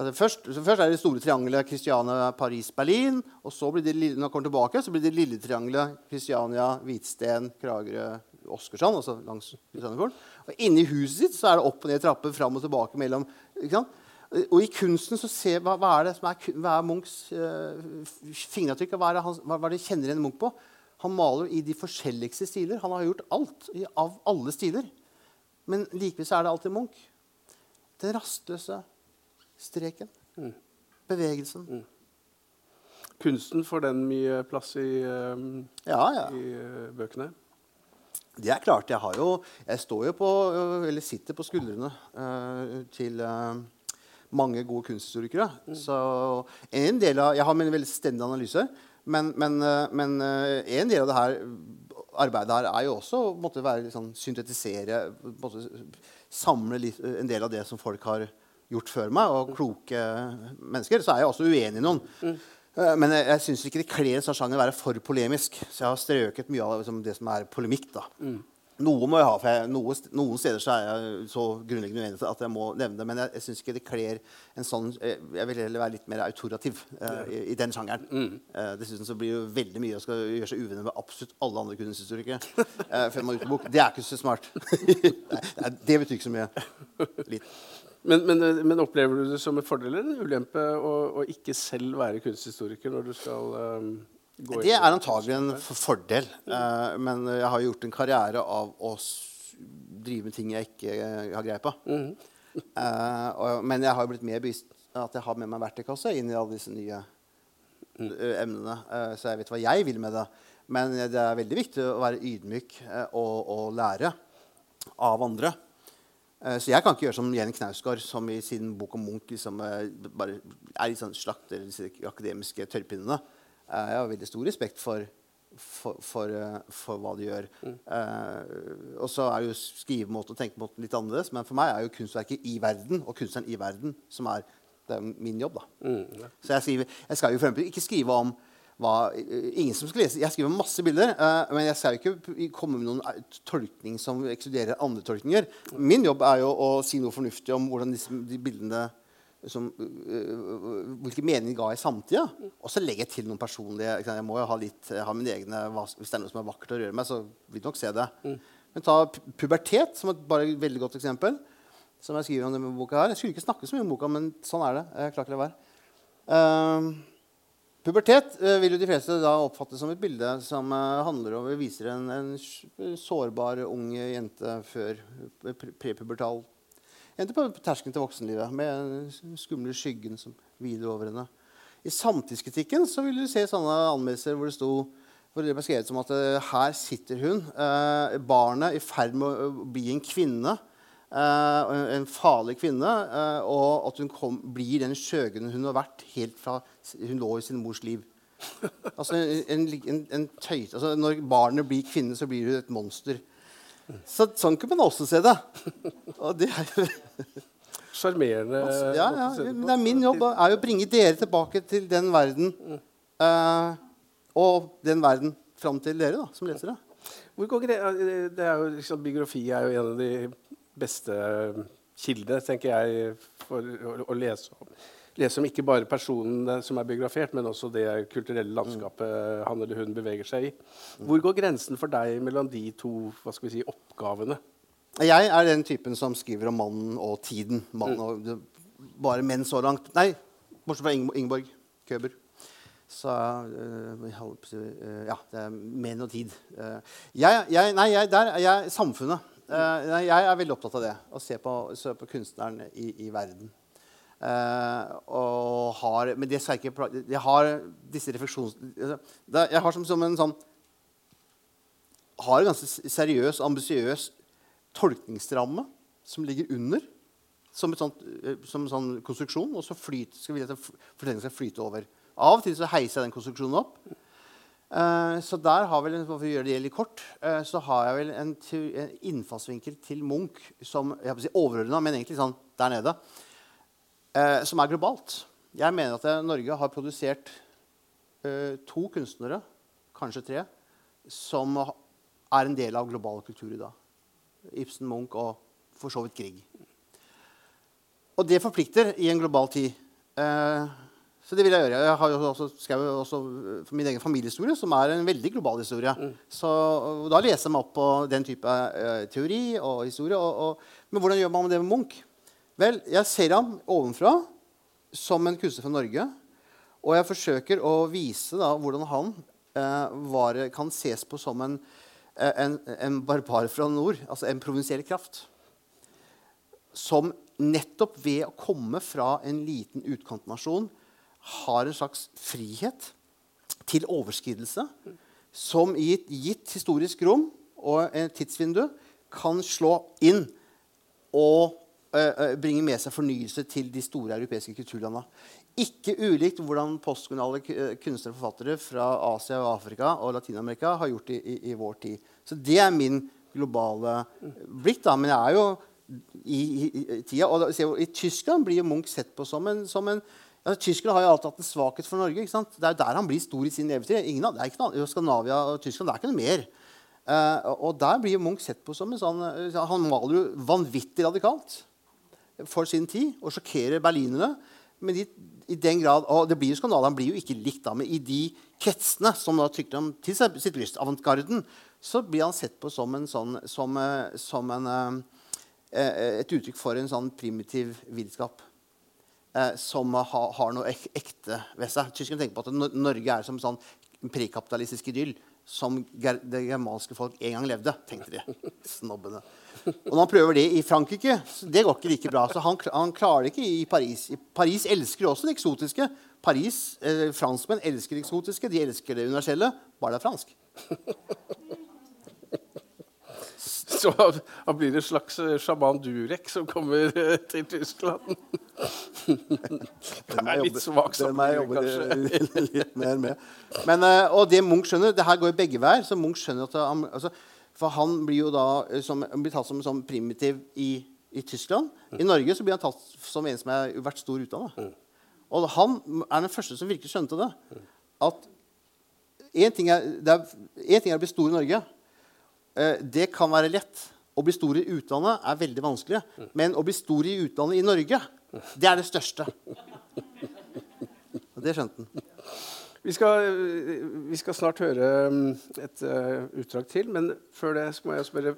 Altså først, først, er det det store triangelet Kristiania, Paris, Berlin. Og så blir det, når han kommer tilbake, så blir det lille triangelet Kristiania, Hvitsten, Kragerø, Åsgårdstrand. Altså langs Og inni huset sitt så er det opp og ned trapper fram og tilbake mellom Og i kunsten så ser hva, hva er det som er, hva er Munchs uh, fingeravtrykk? Hva er, det, hva, hva er det kjenner igjen Munch på? Han maler i de forskjelligste stiler. Han har gjort alt i, av alle stiler. Men likevel så er det alltid Munch. Den rastløse streken. Mm. Bevegelsen. Mm. Kunsten får den mye plass i, um, ja, ja. i uh, bøkene? Det er klart. Jeg, har jo, jeg står jo på, eller sitter på skuldrene uh, til uh, mange gode kunsthistorikere. Mm. Så en del av, Jeg har min veldig stendige analyse, men, men, men, en del av det her arbeidet her er jo også å være, liksom, syntetisere måtte, Samle litt, en del av det som folk har gjort før meg, og kloke mennesker, så er jeg også uenig i noen. Mm. Men jeg, jeg syns ikke det kler en sånn sjanger å være for polemisk. Så jeg har strøket mye av liksom, det som er polemikk. da. Mm. Noe må jeg ha, for jeg, noe, noen steder så er jeg så grunnleggende uenig at jeg må nevne det. Men jeg, jeg syns ikke det kler en sånn Jeg vil heller være litt mer autorativ uh, i, i, den sjangeren. Mm. Uh, dessuten så blir det veldig mye å skal gjøre seg uvenner med absolutt alle andre kunsthistorikere. Uh, før man er ute bok. Det er ikke så smart. Nei, det betyr ikke så mye. Litt. Men, men, men, opplever du det som en fordel eller en ulempe å, å ikke selv være kunsthistoriker når du skal um, gå Det er antagelig en fordel. Uh, men jeg har gjort en karriere av å drive med ting jeg ikke uh, har greie på. Mm uh, og, men jeg har blitt mer bevisst at jeg har med meg verktøykasse inn i alle disse nye mm. emnene. så jeg vet hva jeg vil med det. Men det er veldig viktig å være ydmyk og, og lære av andre. Eh, så jeg kan ikke gjøre som Jenny Knausgård, som i sin bok om Munch liksom, eh, bare er sånn slakter disse akademiske tørrpinnene. Eh, jeg har veldig stor respekt for, for, for, for hva de gjør. Mm. Uh, og så er jo skrivemåten og tenkemåten litt annerledes. Men for meg er jo kunstverket i verden og kunstneren i verden som er, er min jobb. da. Mm, ja. Så jeg, skriver, jeg skal jo for eksempel ikke skrive om hva, ingen som skal lese. Jeg skriver masse bilder, uh, men jeg skal ikke komme med noen eh, tolkning som ekskluderer andre tolkninger. Min jobb er jo å si noe fornuftig om hvordan disse, de bildene som, uh, hvilke meninger ga i samtida. Og så legger jeg til noen personlige Jeg må jo ha litt, ha mine egne, Hvis det er noe som er vakkert å røre meg, så vil du nok se det. Mm. Men ta pubertet som et bare veldig godt eksempel. Som Jeg skriver om denne boka her. Jeg skulle ikke snakke så mye om boka, men sånn er det. Jeg klarer ikke det være. Uh, Pubertet uh, vil jo de fleste da oppfatte som et bilde som uh, handler om, viser en, en, sårbar ung jente før prepubertal jente på terskelen til voksenlivet med den skumle skyggen som hviler over henne. I samtidskritikken så vil du se sånne anmeldelser hvor det sto hvor det ble skrevet som at uh, her sitter hun, barnet i ferd med å bli en kvinne Uh, en farlig kvinne, uh, og at hun kom, blir den skjøgen hun har vært helt fra hun lå i sin mors liv. Altså, en, en, en tøyt, altså, når barnet blir kvinne, så blir hun et monster. Så, sånn kunne man også se det. Og det er Sjarmerende. Ja, ja, det er min jobb er å bringe dere tilbake til den verden. Uh, og den verden fram til dere da, som lesere. Hvor går gre det er jo, liksom, biografi er jo en av de beste kilde, tenker jeg, for å, lese om. Lese om ikke bare personen som er biografert, men også det kulturelle landskapet han eller hun beveger seg i. Hvor går grensen for deg mellom de to hva skal vi si, oppgavene? Jeg er den typen som skriver om mannen og tiden. Mannen og, det, bare menn så langt. Nei, bortsett fra Ing Ingeborg Køber. Så øh, Ja, det er menn og tid. Uh, jeg, jeg, nei, jeg, der er jeg samfunnet. Uh, jeg er veldig opptatt av det. Å se på, se på kunstneren i, i verden. Uh, har, men det skal jeg ikke Jeg har disse refleksjons... Jeg har som, som en sånn Har en ganske seriøs, ambisiøs tolkningsramme som ligger under. Som, sånt, som en sånn konstruksjon. Og så flyt, skal vi at fortellingen skal flyte over. Av og til så heiser jeg den konstruksjonen opp. Uh, så der har vel, for å gjøre det litt kort, uh, så har jeg vel en, innfallsvinkel til Munch som jeg si overordna, men egentlig sånn der nede, uh, som er globalt. Jeg mener at Norge har produsert to kunstnere, kanskje tre, som er en del av global kultur i dag. Ibsen, Munch og for så vidt Grieg. Og det forplikter i en global tid. Så det vil jeg gjøre. Jeg har jo også skrevet også for min egen familiehistorie, som er en veldig global historie. Mm. Så da leser jeg meg opp på den type uh, teori og historie. Og, og, men hvordan gjør man det med Munch? Vel, jeg ser ham ovenfra som en kunstner fra Norge. Og jeg forsøker å vise da, hvordan han uh, var, kan ses på som en, eh, en, en barbar fra nord. Altså en provinsiell kraft. Som nettopp ved å komme fra en liten utkantnasjon har en slags frihet til overskridelse som i et gitt historisk rom og et tidsvindu kan slå inn og uh, bringe med seg fornyelse til de store europeiske kulturlandene. Ikke ulikt hvordan postkoloniale kunstnere og forfattere fra Asia, og Afrika og Latin-Amerika har gjort det i, i, i, vår tid. Så det er min globale blikk. da, Men jeg er jo i, i, i tida, og I Tyskland blir Munch sett på som en, som en ja, Tyskland har jo alltid hatt en svakhet for Norge. ikke sant? Det er jo der han blir stor i sin levetid. Ingen, det er ikke noe, Skandinavia og Tyskland det er ikke noe mer. Uh, og der blir Munch sett på som en sånn uh, Han maler jo vanvittig radikalt for sin tid og sjokkerer berlinerne. Men i, i den grad, og det blir jo skandale, Han blir jo ikke likt, da, men i de kretsene som da trykker ham til sitt bryst, avantgarden, så blir han sett på som, en sånn, som, uh, som en, et uttrykk for en sånn primitiv villskap eh, som ha, har noe ek ekte ved seg. Tyskerne tenker på at Norge er som sånn prekapitalistisk idyll som det germanske folk en gang levde. tenkte de. Snobbene. Og når han prøver det i Frankrike, det går ikke like bra. Så han, han klarer det ikke i Paris. I Paris elsker også det eksotiske. Paris, eh, Franskmenn elsker det eksotiske. De elsker det universelle, bare det er fransk. Så han blir en slags eh, sjaman Durek som kommer eh, til Tyskland. Det er litt svak sammenligning, kanskje. litt mer med. Men, eh, og det Munch skjønner, det her går i begge veier. Så Munch skjønner at han, altså, For han blir jo da som, blir tatt som, som primitiv i, i, Tyskland. I Norge så blir han tatt som en som har vært stor utdanna. Og han er den første som virkelig skjønte det. At én ting, ting er å bli stor i Norge. Eh, det kan være lett. Å bli stor i utlandet er veldig vanskelig. Men å bli stor i utlandet i Norge, det er det største. Det skjønte han. Vi skal, vi skal, snart høre mm, et uh, utdrag til, men før det må jeg spørre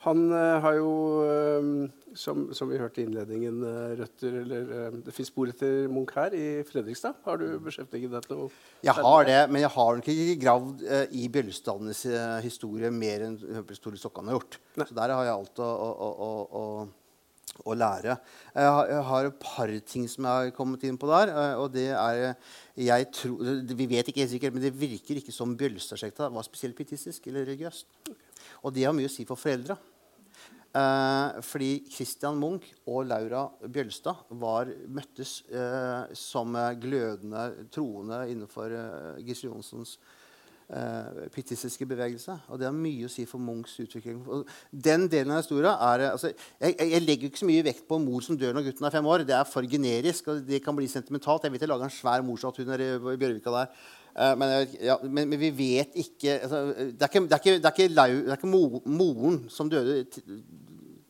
Han uh, har jo uh, som, som, vi hørte i innledningen, eh, røtter eller eh, Det fins spor etter Munch her i Fredrikstad. Har du beskjeftiget deg noe? Jeg har det, men jeg har nok ikke gravd i Bjølstadens historie mer enn Store Stokkan har gjort. Nei. Så der har jeg alt å, å, å, å, lære. Jeg har, jeg har, et par ting som jeg har kommet inn på der. Og det er jeg tror, Vi vet ikke helt sikkert, men det virker ikke som Bjølstad-slekta var spesielt pietistisk eller religiøst. Og det har mye å si for foreldra. Eh, fordi Christian Munch og Laura Bjølstad var, møttes eh, som glødende troende innenfor eh, Gisle Johnsens eh, pietistiske bevegelse. Og det har mye å si for Munchs utvikling. Og den delen av historien er, altså, jeg, jeg, legger ikke så mye vekt på mor som dør når gutten er fem år. Det er for generisk, og det kan bli sentimentalt. Jeg vet jeg lager en svær morstatue i Bjørvika der. Eh, men, ja, men, men vi vet ikke altså, Det er ikke, det er ikke, det er ikke, lau, det er ikke moren som døde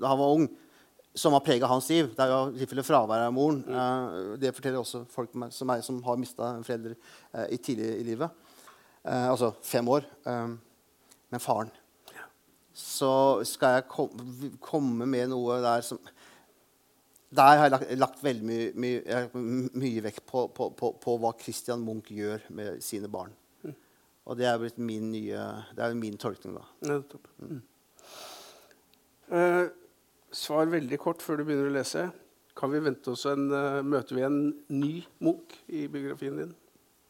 da han var ung, som har prega hans liv. Det er jo i tilfelle fraværet av moren. Eh, det forteller også folk som meg som har mista en forelder eh, i tidlig i livet. Altså fem år. Men faren. Så skal jeg kom, komme med noe der som Der har jeg lagt, lagt veldig mye, mye, mye vekt på, på, på, på hva Christian Munch gjør med sine barn. Og det er blitt min nye Det er min tolkning, da. Nettopp. Mm. Eh, svar veldig kort før du begynner å lese. Kan vi vente oss en, uh, Møter vi en ny Munch i biografien din?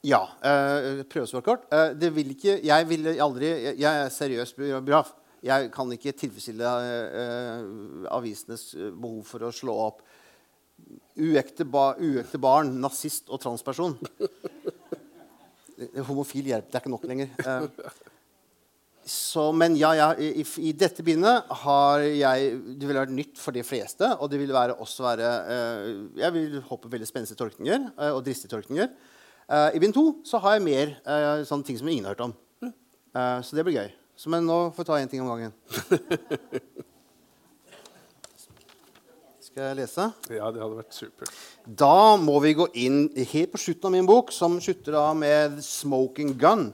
Ja. Uh, Prøvesvar kort. Uh, det vil ikke Jeg ville aldri Jeg, jeg er seriøs biograf. Jeg kan ikke tilfredsstille eh, avisenes eh, behov for å slå opp uekte, ba, uekte barn, nazist og transperson. Homofil hjelp. Det er ikke nok lenger. Eh, så, men ja, ja i, i- dette bindet har jeg Det ville vært nytt for de fleste. Og det vil være også være eh, Jeg vil håpe veldig spenstige tolkninger eh, og dristige tolkninger. Eh, I bind to så har jeg mer eh, sånne ting som ingen har hørt om. Eh, så det blir gøy. Så, men nå får vi ta én ting om gangen. Skal jeg lese? Ja, det hadde vært supert. Da må vi gå inn helt på slutten av min bok, som slutter da med 'Smoking Gun'.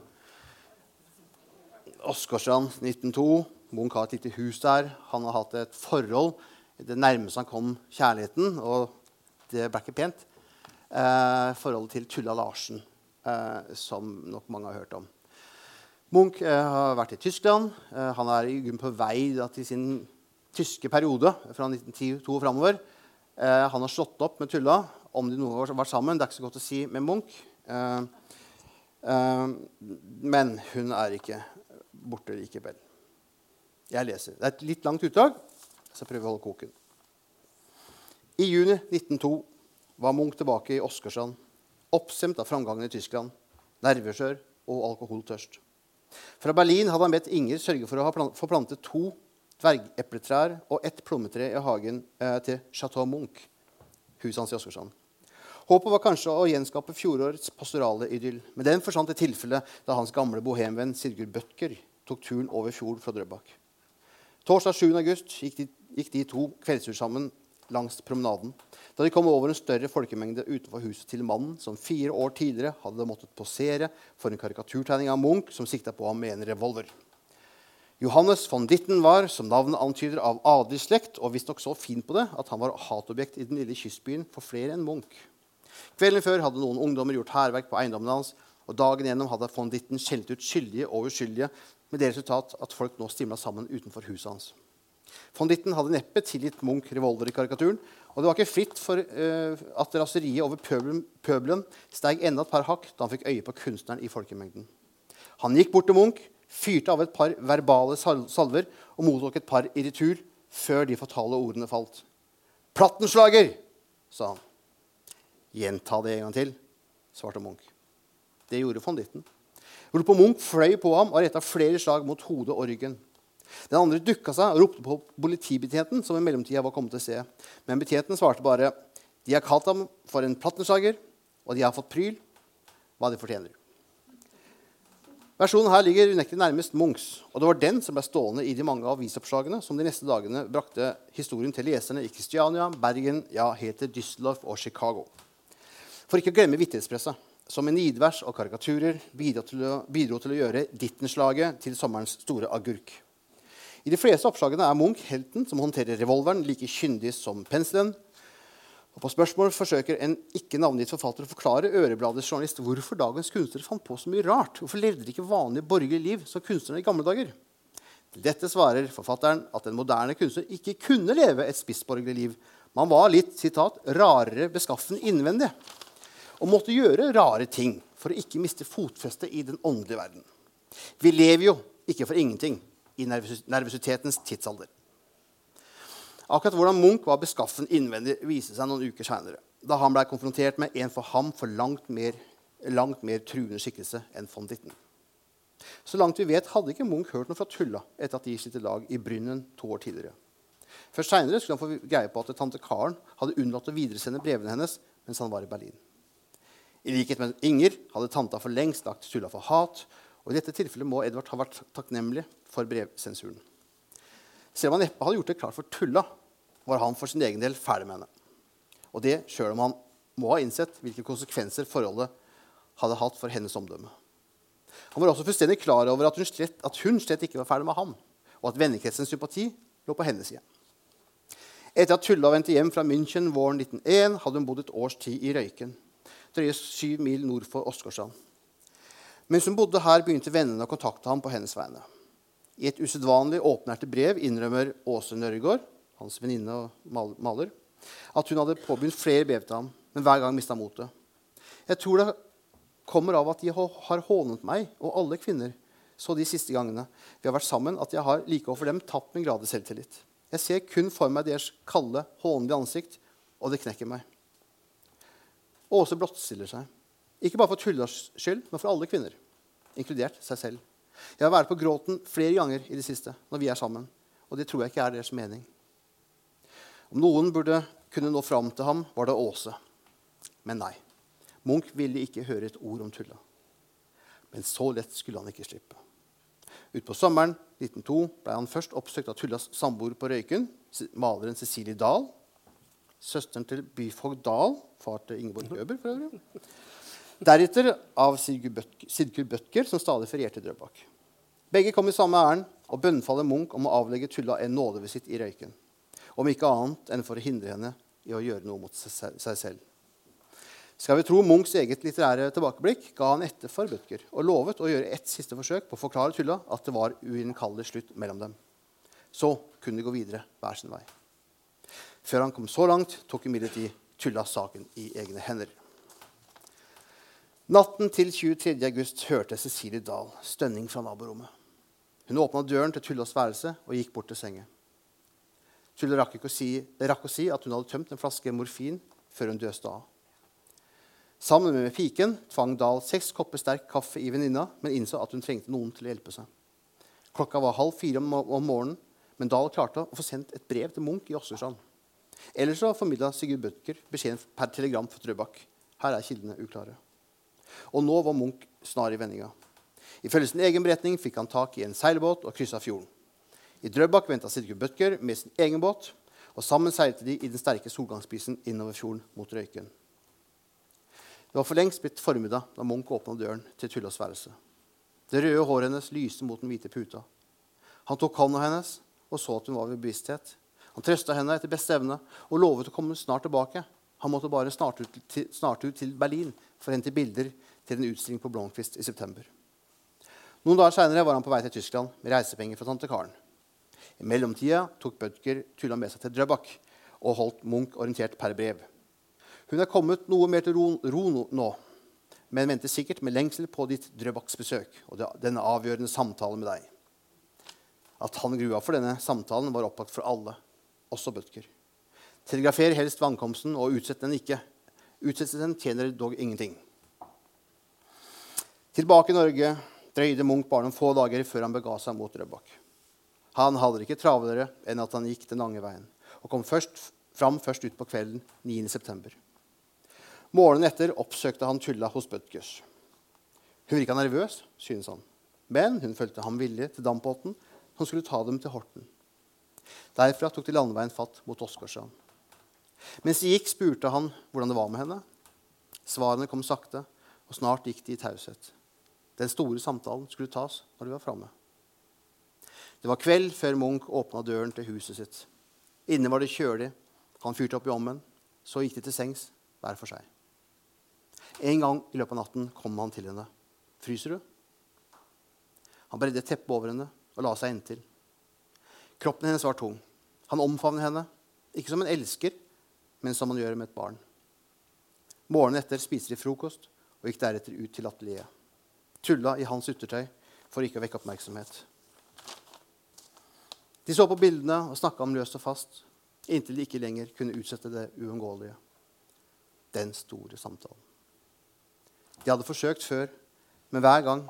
Åsgårdstrand 1902. Munch har et lite hus der. Han har hatt et forhold. Det nærmeste han kom kjærligheten, og det ble ikke pent. Eh, forholdet til Tulla Larsen, eh, som nok mange har hørt om. Munch eh, har vært i Tyskland. Eh, han er i grunnen på vei da, til sin tyske periode fra 1910 og framover. Eh, han har slått opp med Tulla. Om de noen har vært sammen, det er ikke så godt å si med Munch. Eh, eh, men hun er ikke borte likevel. Jeg leser. Det er et litt langt utdrag, jeg prøver å holde koken. I juni 1902 var Munch tilbake i Åsgårdstrand, oppstemt av framgangen i Tyskland, nerveskjør og alkoholtørst. Fra Berlin hadde han bedt Inger sørge for å ha plantet to dvergepletrær og ett plommetre i hagen eh, til Chateau Munch, huset hans i Åsgårdstrand. Håpet var kanskje å gjenskape fjorårets pastorale idyll, men den forsvant i tilfelle da hans gamle bohemvenn Sigurd Bødker tok turen over fjorden fra Drøbak. Torsdag 7. august gikk de, gikk de to kveldstur sammen langs promenaden. Da de kom over en større folkemengde utenfor huset til mannen som fire år tidligere hadde måttet posere for en karikaturtegning av Munch som sikta på ham med en revolver. Johannes von Ditten var, som navnet antyder, av adelig slekt og visstnok så fin på det at han var hatobjekt i den lille kystbyen for flere enn Munch. Kvelden før hadde noen ungdommer gjort hærverk på eiendommen hans, og dagen gjennom hadde von Ditten skjelt ut skyldige og uskyldige, med det resultat at folk nå stimla sammen utenfor huset hans. Von Ditten hadde neppe tilgitt Munch revolver i karikaturen, og det var ikke fritt for uh, at raseriet over pøbelen, pøbelen steg enda et par hakk da han fikk øye på kunstneren i folkemengden. Han gikk bort til Munch, fyrte av et par verbale salver og mottok et par i retur før de fatale ordene falt. 'Plattenslager!' sa han. 'Gjenta det en gang til', svarte Munch. Det gjorde von Ditten. Ropet Munch fløy på ham og retta flere slag mot hodet og ryggen. Den andre dukka seg og ropte på politibetjenten, som i mellomtida var kommet til stedet. Men betjenten svarte bare de har kalt ham for en plattenslager, og de har fått pryl hva de fortjener. Versjonen her ligger unektelig nærmest Munchs, og det var den som ble stående i de mange avisoppslagene som de neste dagene brakte historien til leserne i Kristiania, Bergen, ja, til Düsseldorf og Chicago. For ikke å glemme vittighetspressa, som med nidvers og karikaturer bidro til å, bidro til å gjøre Dittenslaget til sommerens store agurk. I de fleste oppslagene er Munch helten som håndterer revolveren like kyndig som penselen. Og På spørsmål forsøker en ikke navngitt forfatter å forklare Ørebladets journalist hvorfor dagens kunstnere fant på så mye rart. Hvorfor levde de ikke vanlige borgerlige liv som kunstnerne i gamle dager? Til dette svarer forfatteren at en moderne kunstner ikke kunne leve et spissborgerlig liv. Man var litt citat, 'rarere beskaffen innvendig' og måtte gjøre rare ting for å ikke miste fotfestet i den åndelige verden. Vi lever jo ikke for ingenting i nervøs- nervøsitetens tidsalder. Akkurat hvordan Munch var beskaffen innvendig, viste seg noen uker seinere, da han ble konfrontert med en for ham for langt mer, langt mer truende skikkelse enn von Ditten. Så langt vi vet, hadde ikke Munch hørt noe fra Tulla etter at de skilte lag i Brynnen to år tidligere. Først seinere skulle han få greie på at tante Karen hadde unnlatt å videresende brevene hennes mens han var i Berlin. I likhet med Inger hadde tanta for lengst lagt Tulla for hat, og i dette tilfellet må Edvard ha vært takknemlig for brevsensuren. Selv om han neppe hadde gjort det klart for Tulla, var han for sin egen del ferdig med henne. Og det sjøl om han må ha innsett hvilke konsekvenser forholdet hadde hatt for hennes omdømme. Han var også fullstendig klar over at hun slett, at hun slett ikke var ferdig med ham, og at vennekretsens sympati lå på hennes side. Etter at Tulla vendte hjem fra München våren 1901, hadde hun bodd et års tid i Røyken, drøye syv mil nord for Åsgårdstrand. Mens hun bodde her, begynte vennene å kontakte ham på hennes vegne. I et usedvanlig åpnærte brev innrømmer Åse Nørregård, hans venninne og maler, at hun hadde påbegynt flere brev til ham, men hver gang mista motet. Jeg tror det kommer av at de har hånet meg og alle kvinner så de siste gangene vi har vært sammen, at jeg har like overfor dem tapt min grad i selvtillit. Jeg ser kun for meg deres kalde, hånlige ansikt, og det knekker meg. Åse blottstiller seg. Ikke bare for Tullas skyld, men for alle kvinner, inkludert seg selv. Jeg har vært på gråten flere ganger i det siste når vi er sammen, og det tror jeg ikke er deres mening. Om noen burde kunne nå fram til ham, var det Åse. Men nei. Munch ville ikke høre et ord om Tulla. Men så lett skulle han ikke slippe. Utpå sommeren 1902 ble han først oppsøkt av Tullas samboer på Røyken, maleren Cecilie Dahl. Søsteren til byfogd Dahl, far til Ingeborg Høber for øvrig. Deretter av Sidkur Bødker, som stadig ferierte Drøbak. Begge kom i samme ærend og bønnfaller Munch om å avlegge Tulla en nådevisitt i Røyken. Om ikke annet enn for å hindre henne i å gjøre noe mot seg selv. Skal vi tro Munchs eget litterære tilbakeblikk, ga han etter for Bøtker, og lovet å gjøre ett siste forsøk på å forklare Tulla at det var uinnkallelig slutt mellom dem. Så kunne de gå videre hver sin vei. Før han kom så langt, tok imidlertid Tulla saken i egne hender. Natten til 23. august hørte Cecilie Dahl stønning fra naborommet. Hun åpna døren til Tullas værelse og gikk bort til senga. Tulle rakk, si, rakk å si at hun hadde tømt en flaske morfin før hun døste av. Sammen med piken tvang Dahl seks kopper sterk kaffe i venninna, men innså at hun trengte noen til å hjelpe seg. Klokka var halv fire om, morgenen, men Dahl klarte å få sendt et brev til Munch i Åsgårdstrand. Ellers formidla Sigurd Bødker beskjeden per telegram for Drøbak. Her er kildene uklare. Og nå var Munch snar i vendinga. Ifølge sin egen beretning fikk han tak i en seilbåt og kryssa fjorden. I Drøbak venta Sigurd Bødker med sin egen båt, og sammen seilte de i den sterke solgangsbrisen innover fjorden mot Røyken. Det var for lengst blitt formiddag da Munch åpna døren til Tullas værelse. Det røde håret hennes lyste mot den hvite puta. Han tok hånda hennes og så at hun var ved bevissthet. Han trøsta henne etter beste evne og lovet å komme snart tilbake. Han måtte bare snart ut til, snart ut til Berlin for å hente bilder til en utstilling på Blomkvist i september. Noen dager seinere var han på vei til Tyskland med reisepenger fra tante Karen. I mellomtida tok Bødker Tulla med seg til Drøbak og holdt Munch orientert per brev. Hun er kommet noe mer til ro, ro nå, men venter sikkert med lengsel på ditt Drøbaksbesøk og denne avgjørende samtalen med deg. At han grua for denne samtalen, var opplagt for alle, også Bødker. Telegrafer helst vannkomsten og utsett den ikke. Utsettelsen tjener dog ingenting. Tilbake i Norge drøyde Munch bare noen få dager før han bega seg mot Drøbak. Han hadde det ikke travlere enn at han gikk den lange veien, og kom først, fram først ut på kvelden 9.9. Morgenen etter oppsøkte han Tulla hos Bødkers. Hun virka nervøs, synes han, men hun fulgte ham villig til dampbåten som skulle ta dem til Horten. Derfra tok de landeveien fatt mot Åsgårdstrand. Mens de gikk, spurte han hvordan det var med henne. Svarene kom sakte, og snart gikk de i taushet. Den store samtalen skulle tas når de var framme. Det var kveld før Munch åpna døren til huset sitt. Inne var det kjølig. Han fyrte opp i ommen. Så gikk de til sengs, hver for seg. En gang i løpet av natten kom han til henne. 'Fryser du?' Han bredde et teppe over henne og la seg inntil. Kroppen hennes var tung. Han omfavnet henne, ikke som en elsker, men som man gjør med et barn. Morgenen etter spiste de frokost og gikk deretter ut til atelieret. Tulla i hans yttertøy for ikke å vekke oppmerksomhet. De så på bildene og snakka om løst og fast, inntil de ikke lenger kunne utsette det uunngåelige. Den store samtalen. De hadde forsøkt før, men hver gang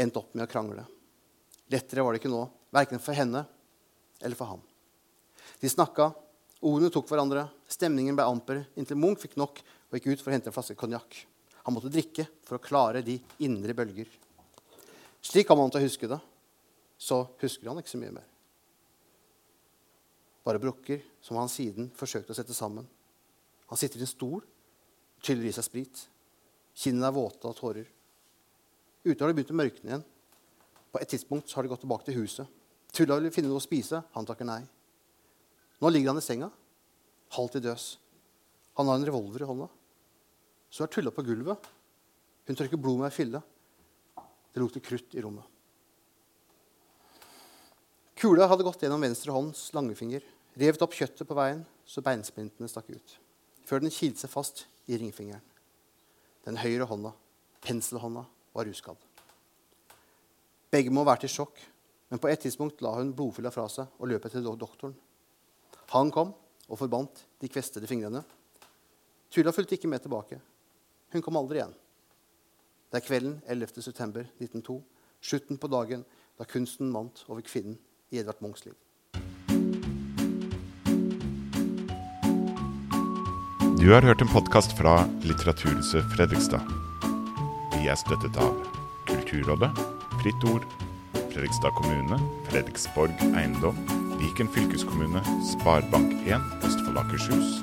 endte opp med å krangle. Lettere var det ikke nå, verken for henne eller for ham. De snakka, ordene tok hverandre, stemningen ble amper, inntil Munch fikk nok og gikk ut for å hente en flaske konjakk. Han måtte drikke for å klare de indre bølger. Slik han til å huske det. Så husker han ikke så mye mer. Bare brukker som han siden forsøkte å sette sammen. Han sitter i en stol, tyller i seg sprit. Kinnene er våte av tårer. Ute har det begynt å mørkne igjen. På et tidspunkt har de gått tilbake til huset. Tulla vil finne noe å spise. Han takker nei. Nå ligger han i senga, halvt i døs. Han har en revolver i hånda. Så er Tulla på gulvet. Hun tørker blod med ei fille. Det lukter krutt i rommet. Kula hadde gått gjennom venstre hånds langefinger, revet opp kjøttet på veien så beinsplintene stakk ut, før den kilte seg fast i ringfingeren. Den høyre hånda, penselhånda, var uskadd. Begge må ha vært i sjokk, men på et tidspunkt la hun blodfylla fra seg og løp etter doktoren. Han kom og forbandt de kvestede fingrene. Tulla fulgte ikke med tilbake. Hun kom aldri igjen. Det er kvelden 11. september 1902, slutten på dagen da kunsten vant over kvinnen i Edvard Munchs liv. Du har hørt en podkast fra Litteraturhuset Fredrikstad. Vi er støttet av Kulturrådet, Fritt Ord, Fredrikstad kommune, Fredriksborg eiendom, Viken fylkeskommune, Sparebank1 Østfold Akershus,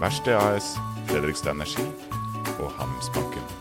Verksted AS, Fredrikstad Energi og Handelsbanken.